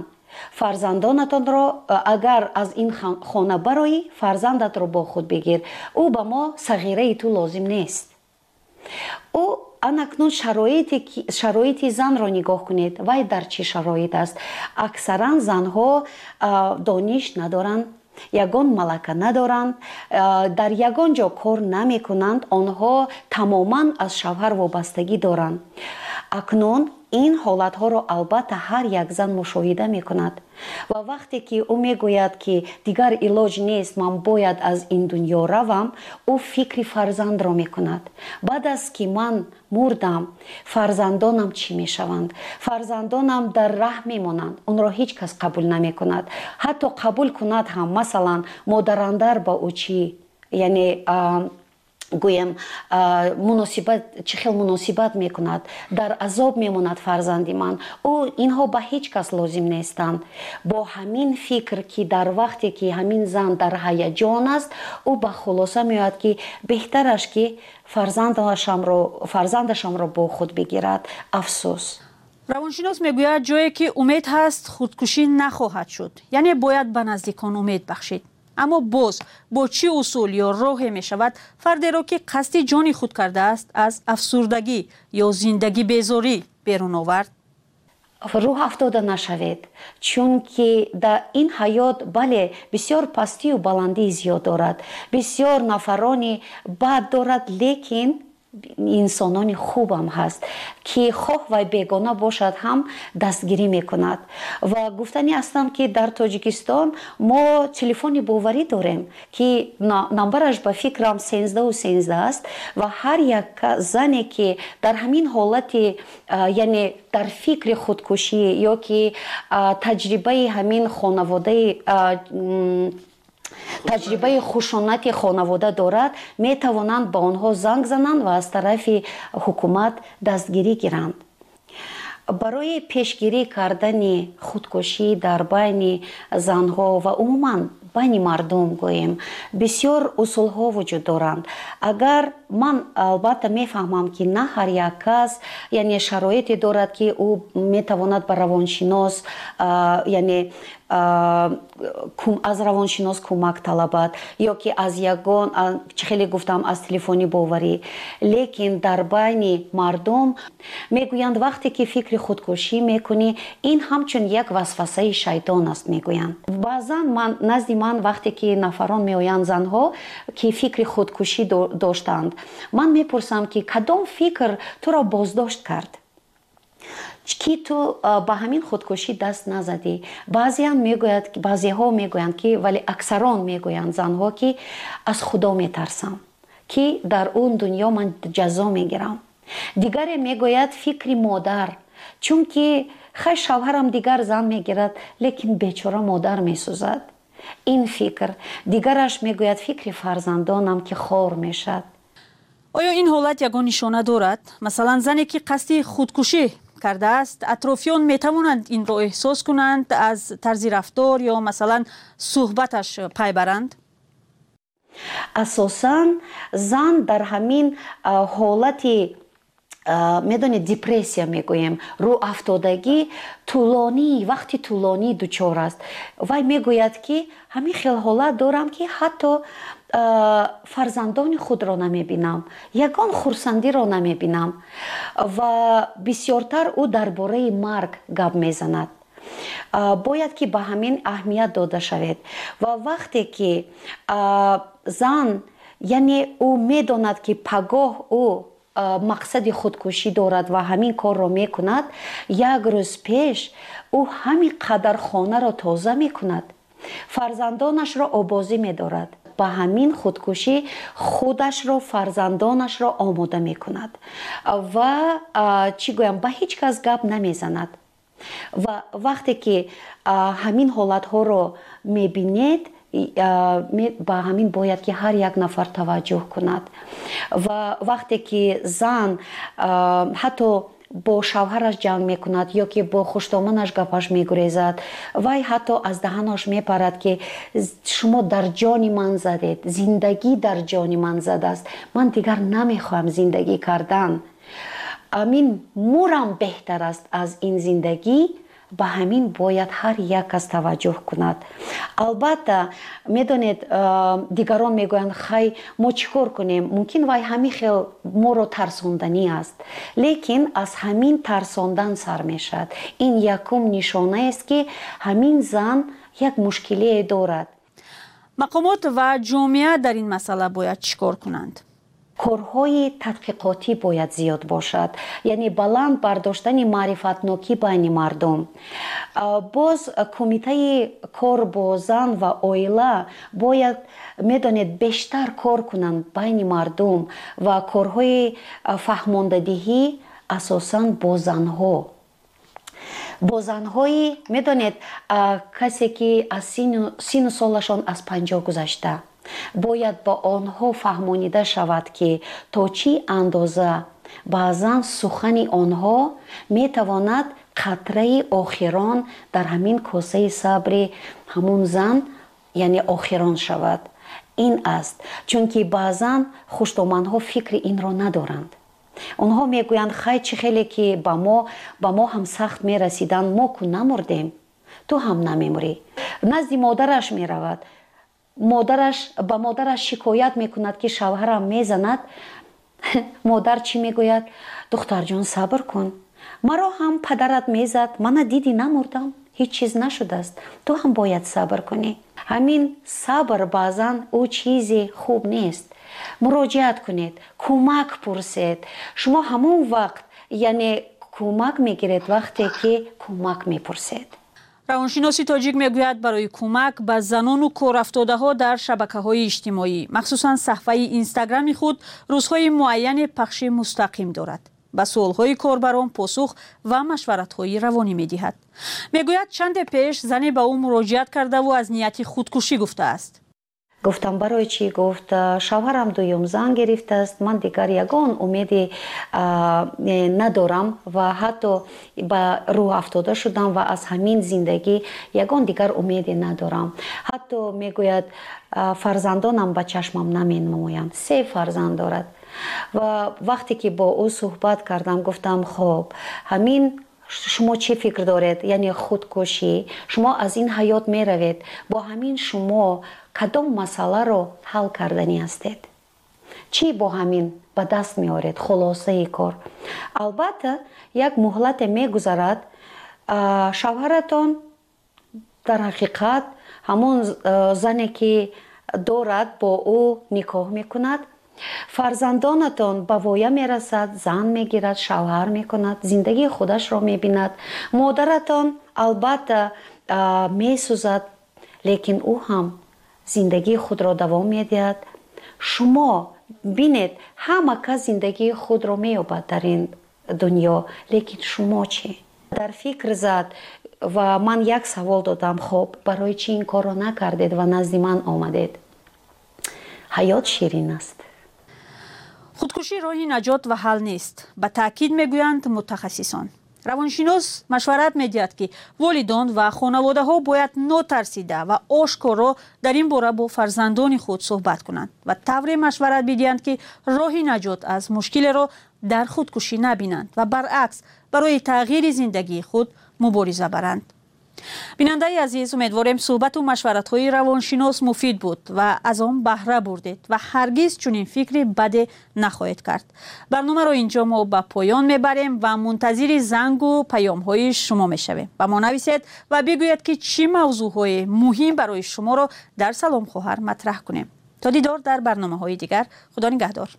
Фарзандонатонро агар аз ин хона бароӣ фарзандатро бо худ бигир. Ӯ ба мо сағираи ту лозим нест ӯ анакнун шароити занро нигоҳ кунед. Вай дар чӣ шароит аст? Аксаран занҳо дониш надоранд ягон малака надоранд дар ягон ҷо кор намекунанд онҳо тамоман аз шавҳар вобастагӣ доранд. Акнун ин ҳолатҳоро албатта ҳар як зан мушоҳида мекунад. Ва вақте ки ӯ мегӯяд ки дигар илоҷ нест ман бояд аз ин дунё равам ӯ фикри фарзандро мекунад. Баъд аз ки ман мурдам фарзандонам чӣ мешаванд? Фарзандонам дар раҳ мемонанд. Онро ҳеҷ кас қабул намекунад. Ҳатто қабул кунад ҳам масалан модарандар ба ӯ чӣ? Яъне гӯем муносибат чӣ хел муносибат мекунад дар азоб мемонад фарзанди ман. Ӯ инҳо ба ҳеҷ кас лозим нестанд. Бо ҳамин фикр ки дар вақте ки ҳамин зан дар ҳаяҷон аст ӯ ба хулоса меояд ки беҳтараш ки фарзандашамро бо худ бигирад. Афсӯс. Равоншинос мегӯяд ҷое ки умед ҳаст худкушӣ нахоҳад шуд. Яъне бояд ба наздикон умед бахшид аммо боз бо чӣ усул ё роҳе мешавад фардеро ки қасди ҷони худ кардааст аз афсурдагӣ ё зиндагӣ безорӣ берун овард? Рӯҳ афтода нашавед чунки дар ин ҳаёт бале бисёр пастию баландии зиёд дорад. Бисёр нафарони бад дорад лекин инсонони хубам ҳаст ки хоҳ вай бегона бошад ҳам дастгирӣ мекунад. Ва гуфтанӣ ҳастам ки дар тоҷикистон мо телефони боварӣ дорем ки намбараш ба фикрам сенздаҳу сенздаҳ аст ва ҳар як зане ки дар ҳамин ҳолати яъне дар фикри худкушӣ ё ки таҷрибаи ҳамин хонаводаи таҷрибаи хушонати хонавода дорад метавонанд ба онҳо занг зананд ва аз тарафи ҳукумат дастгирӣ гиранд. Барои пешгирӣ кардани худкушӣ дар байни занҳо ва умуман байни мардум гӯем бисёр усулҳо вуҷуд доранд. Агар ман албатта мефаҳмам ки на ҳар як кас яъне шароите дорад ки ӯ метавонад ба равоншинос яъне аз равоншинос кӯмак талабад ё ки аз ягон чӣ хеле гуфтам аз телефони боварӣ. Лекин дар байни мардум мегӯянд вақте ки фикри худкушӣ мекунӣ ин ҳамчун як васвасаи шайтон аст мегӯянд. Баъзан ман назди ман вақте ки нафарон меоянд занҳо ки фикри худкушӣ доштаанд ман мепурсам ки кадом фикр туро боздошт кард ки ту ба ҳамин худкушӣ даст назадӣ. Баъзеам мегӯяд баъзеҳо мегӯянд ки вале аксарон мегӯянд занҳо ки аз худо метарсам ки дар он дунё ман ҷазо мегирам. Дигаре мегӯяд фикри модар чунки хай шавҳарам дигар зан мегирад лекин бечора модар месӯзад. Ин фикр дигараш мегӯяд фикри фарзандонам ки хор мешад. Оё ин ҳолат ягон нишона дорад? Масалан зане ки қасди худкушӣ кардааст. атрофиён метавонанд инро эҳсос кунанд аз тарзи рафтор ё масалан суҳбаташ пай баранд? Асосан зан дар ҳамин ҳолати медонед депрессия мегӯем. Рӯ афтодагӣ тӯлонӣ вақти тӯлонӣ дучор аст. Вай мегӯяд ки ҳамин хел ҳолат дорам ки ҳатто фарзандони худро намебинам ягон хурсандиро намебинам ва бисёртар ӯ дар бораи марг гап мезанад. Бояд ки ба ҳамин аҳамият дода шавед ва вақте ки зан яъне ӯ медонад ки пагоҳ ӯ мақсади худкушӣ дорад ва ҳамин корро мекунад як рӯз пеш ӯ ҳамин қадар хонаро тоза мекунад. Фарзандонашро обозӣ медорад ба ҳамин худкушӣ худашро фарзандонашро омода мекунад ва чӣ гӯям ба ҳеҷ кас гап намезанад. Ва вақте ки ҳамин ҳолатҳоро мебинед ба ҳамин бояд ки ҳар як нафар таваҷҷӯҳ кунад. Ва вақте ки зан ҳатто бо шавҳараш ҷанг мекунад ё ки бо хуштоманаш гапаш мегурезад вай ҳатто аз даҳанаш мепарад ки шумо дар ҷони ман задед зиндагӣ дар ҷони ман задааст. Ман дигар намехоҳам зиндагӣ кардан. Амин мурам беҳтар аст аз ин зиндагӣ ба ҳамин бояд ҳар як кас таваҷҷӯҳ кунад. Албатта медонед дигарон мегӯянд хай мо чӣ кор кунем? Мумкин вай ҳамин хел моро тарсонданӣ аст лекин аз ҳамин тарсондан сар мешавад. Ин якум нишонаест ки ҳамин зан як мушкилие дорад. Мақомот ва ҷомеа дар ин масъала бояд чӣ кор кунанд корҳои тадқиқотӣ бояд зиёд бошад яъне баланд бардоштани маърифатнокӣ байни мардум. Боз кумитаи кор бо зан ва оила бояд медонед бештар кор кунанд байни мардум ва корҳои фаҳмондадиҳӣ асосан бо занҳо. Бо занҳои медонед касе ки аз сину солашон аз панҷоҳ гузашта бояд ба онҳо фаҳмонида шавад ки то чӣ андоза? Баъзан сухани онҳо метавонад қатраи охирон дар ҳамин косаи сабри ҳамун зан яъне охирон шавад. Ин аст чунки баъзан хуштомандҳо фикри инро надоранд. Онҳо мегӯянд хай чӣ хеле ки ба мо ба мо ҳам сахт мерасиданд мо ку намурдем? Ту ҳам намемурӣ назди модараш меравад модараш ба модараш шикоят мекунад ки шавҳарам мезанад <laughs> модар чӣ мегӯяд? Духтарҷон сабр кун. Маро ҳам падарат мезад мана дидӣ намурдам ҳеҷ чиз нашудааст. Ту ҳам бояд сабр кунӣ ҳамин сабр баъзан ӯ чизи хуб нест. Муроҷиат кунед кӯмак пурсед. Шумо ҳамон вақт яъне кӯмак мегиред вақте ки кӯмак мепурсед равоншиноси тоҷик мегӯяд барои кӯмак ба занону корафтодаҳо дар шабакаҳои иҷтимоӣ. Махсусан саҳфаи инстаграми худ рӯзҳои муайяне пахши мустақим дорад. Ба суолҳои корбарон посух ва машваратҳои равонӣ медиҳад. Мегӯяд чанде пеш зане ба ӯ муроҷиат кардаву аз нияти худкушӣ гуфтааст гуфтам барои чӣ? Гуфт шавҳарам дуюм. Зан гирифтааст ман дигар ягон умеде надорам ва ҳатто ба рӯҳ афтода шудам ва аз ҳамин зиндагӣ ягон дигар умеде надорам. Ҳатто мегӯяд фарзандонам ба чашмам наменамоянд се фарзанд дорад. Ва вақте ки бо ӯ суҳбат кардам гуфтам хоб ҳамин шумо чӣ фикр доред? Яъне худкушӣ? Шумо аз ин ҳаёт меравед? Бо ҳамин шумо кадом масъаларо ҳал карданӣ ҳастед? Чӣ бо ҳамин ба даст меоред? Хулосаи кор. Албатта як муҳлате мегузарад шавҳаратон дар ҳақиқат ҳамон зане ки дорад бо ӯ никоҳ мекунад фарзандонатон ба воя мерасад зан мегирад шавҳар мекунад зиндагии худашро мебинад. Модаратон албатта месӯзад лекин ӯ ҳам зиндагии худро давом медиҳад. Шумо бинед ҳама кас зиндагии худро меёбад дар ин дунё лекин шумо чӣ? Дар фикр зад ва ман як савол додам хоб барои чӣ ин корро накардед ва назди ман омадед? Ҳаёт ширин аст худкушӣ роҳи наҷот ва ҳал нест. Ба таъкид мегӯянд мутахассисон. Равоншинос машварат медиҳад ки волидон ва хонаводаҳо бояд нотарсида ва ошкоро дар ин бора бо фарзандони худ суҳбат кунанд ва тавре машварат бидиҳанд ки роҳи наҷот аз мушкилеро дар худкушӣ набинанд ва баръакс барои тағйири зиндагии худ мубориза баранд бинандаи азиз умедворем суҳбату машваратҳои равоншинос муфид буд ва аз он баҳра бурдед ва ҳаргиз чунин фикри баде нахоҳед кард. Барномаро ин ҷо мо ба поён мебарем ва мунтазири зангу паёмҳои шумо мешавем. Ба мо нависед ва бигӯед ки чӣ мавзӯъҳое муҳим барои шуморо дар салом хоҳар матраҳ кунем. То дидор дар барномаҳои дигар. Худо нигаҳдор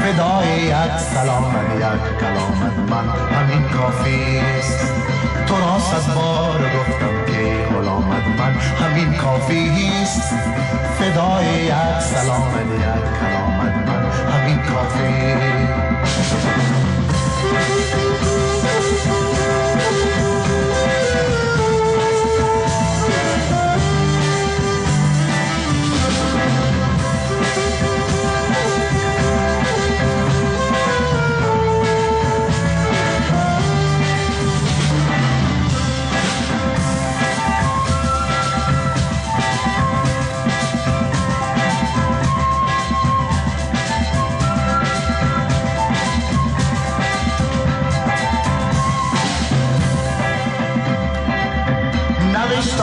فدای یک سلامت یک کلامت من همین کافی است تو را صد بار گفتم که غلامت من همین کافی است فدای یک سلامت یک کلامت من همین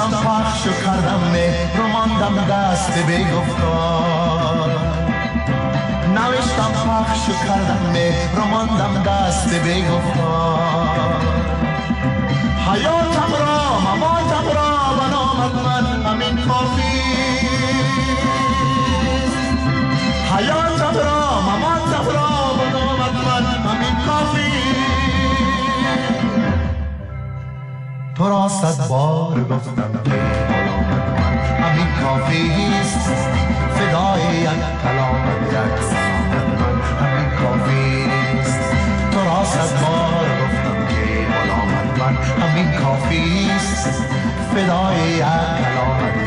کافی پخش کردم مهر رو ماندم دست گفتار نوشتم پخش کردم مهر رو ماندم دست گفتار حیاتم را مماتم را و نامت من همین کافی صد بار گفتم که غلامت من همین کافیست فدای یک کلامت یک من. کافیست تو را که کافیست فدای یک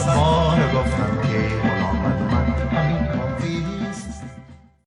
सब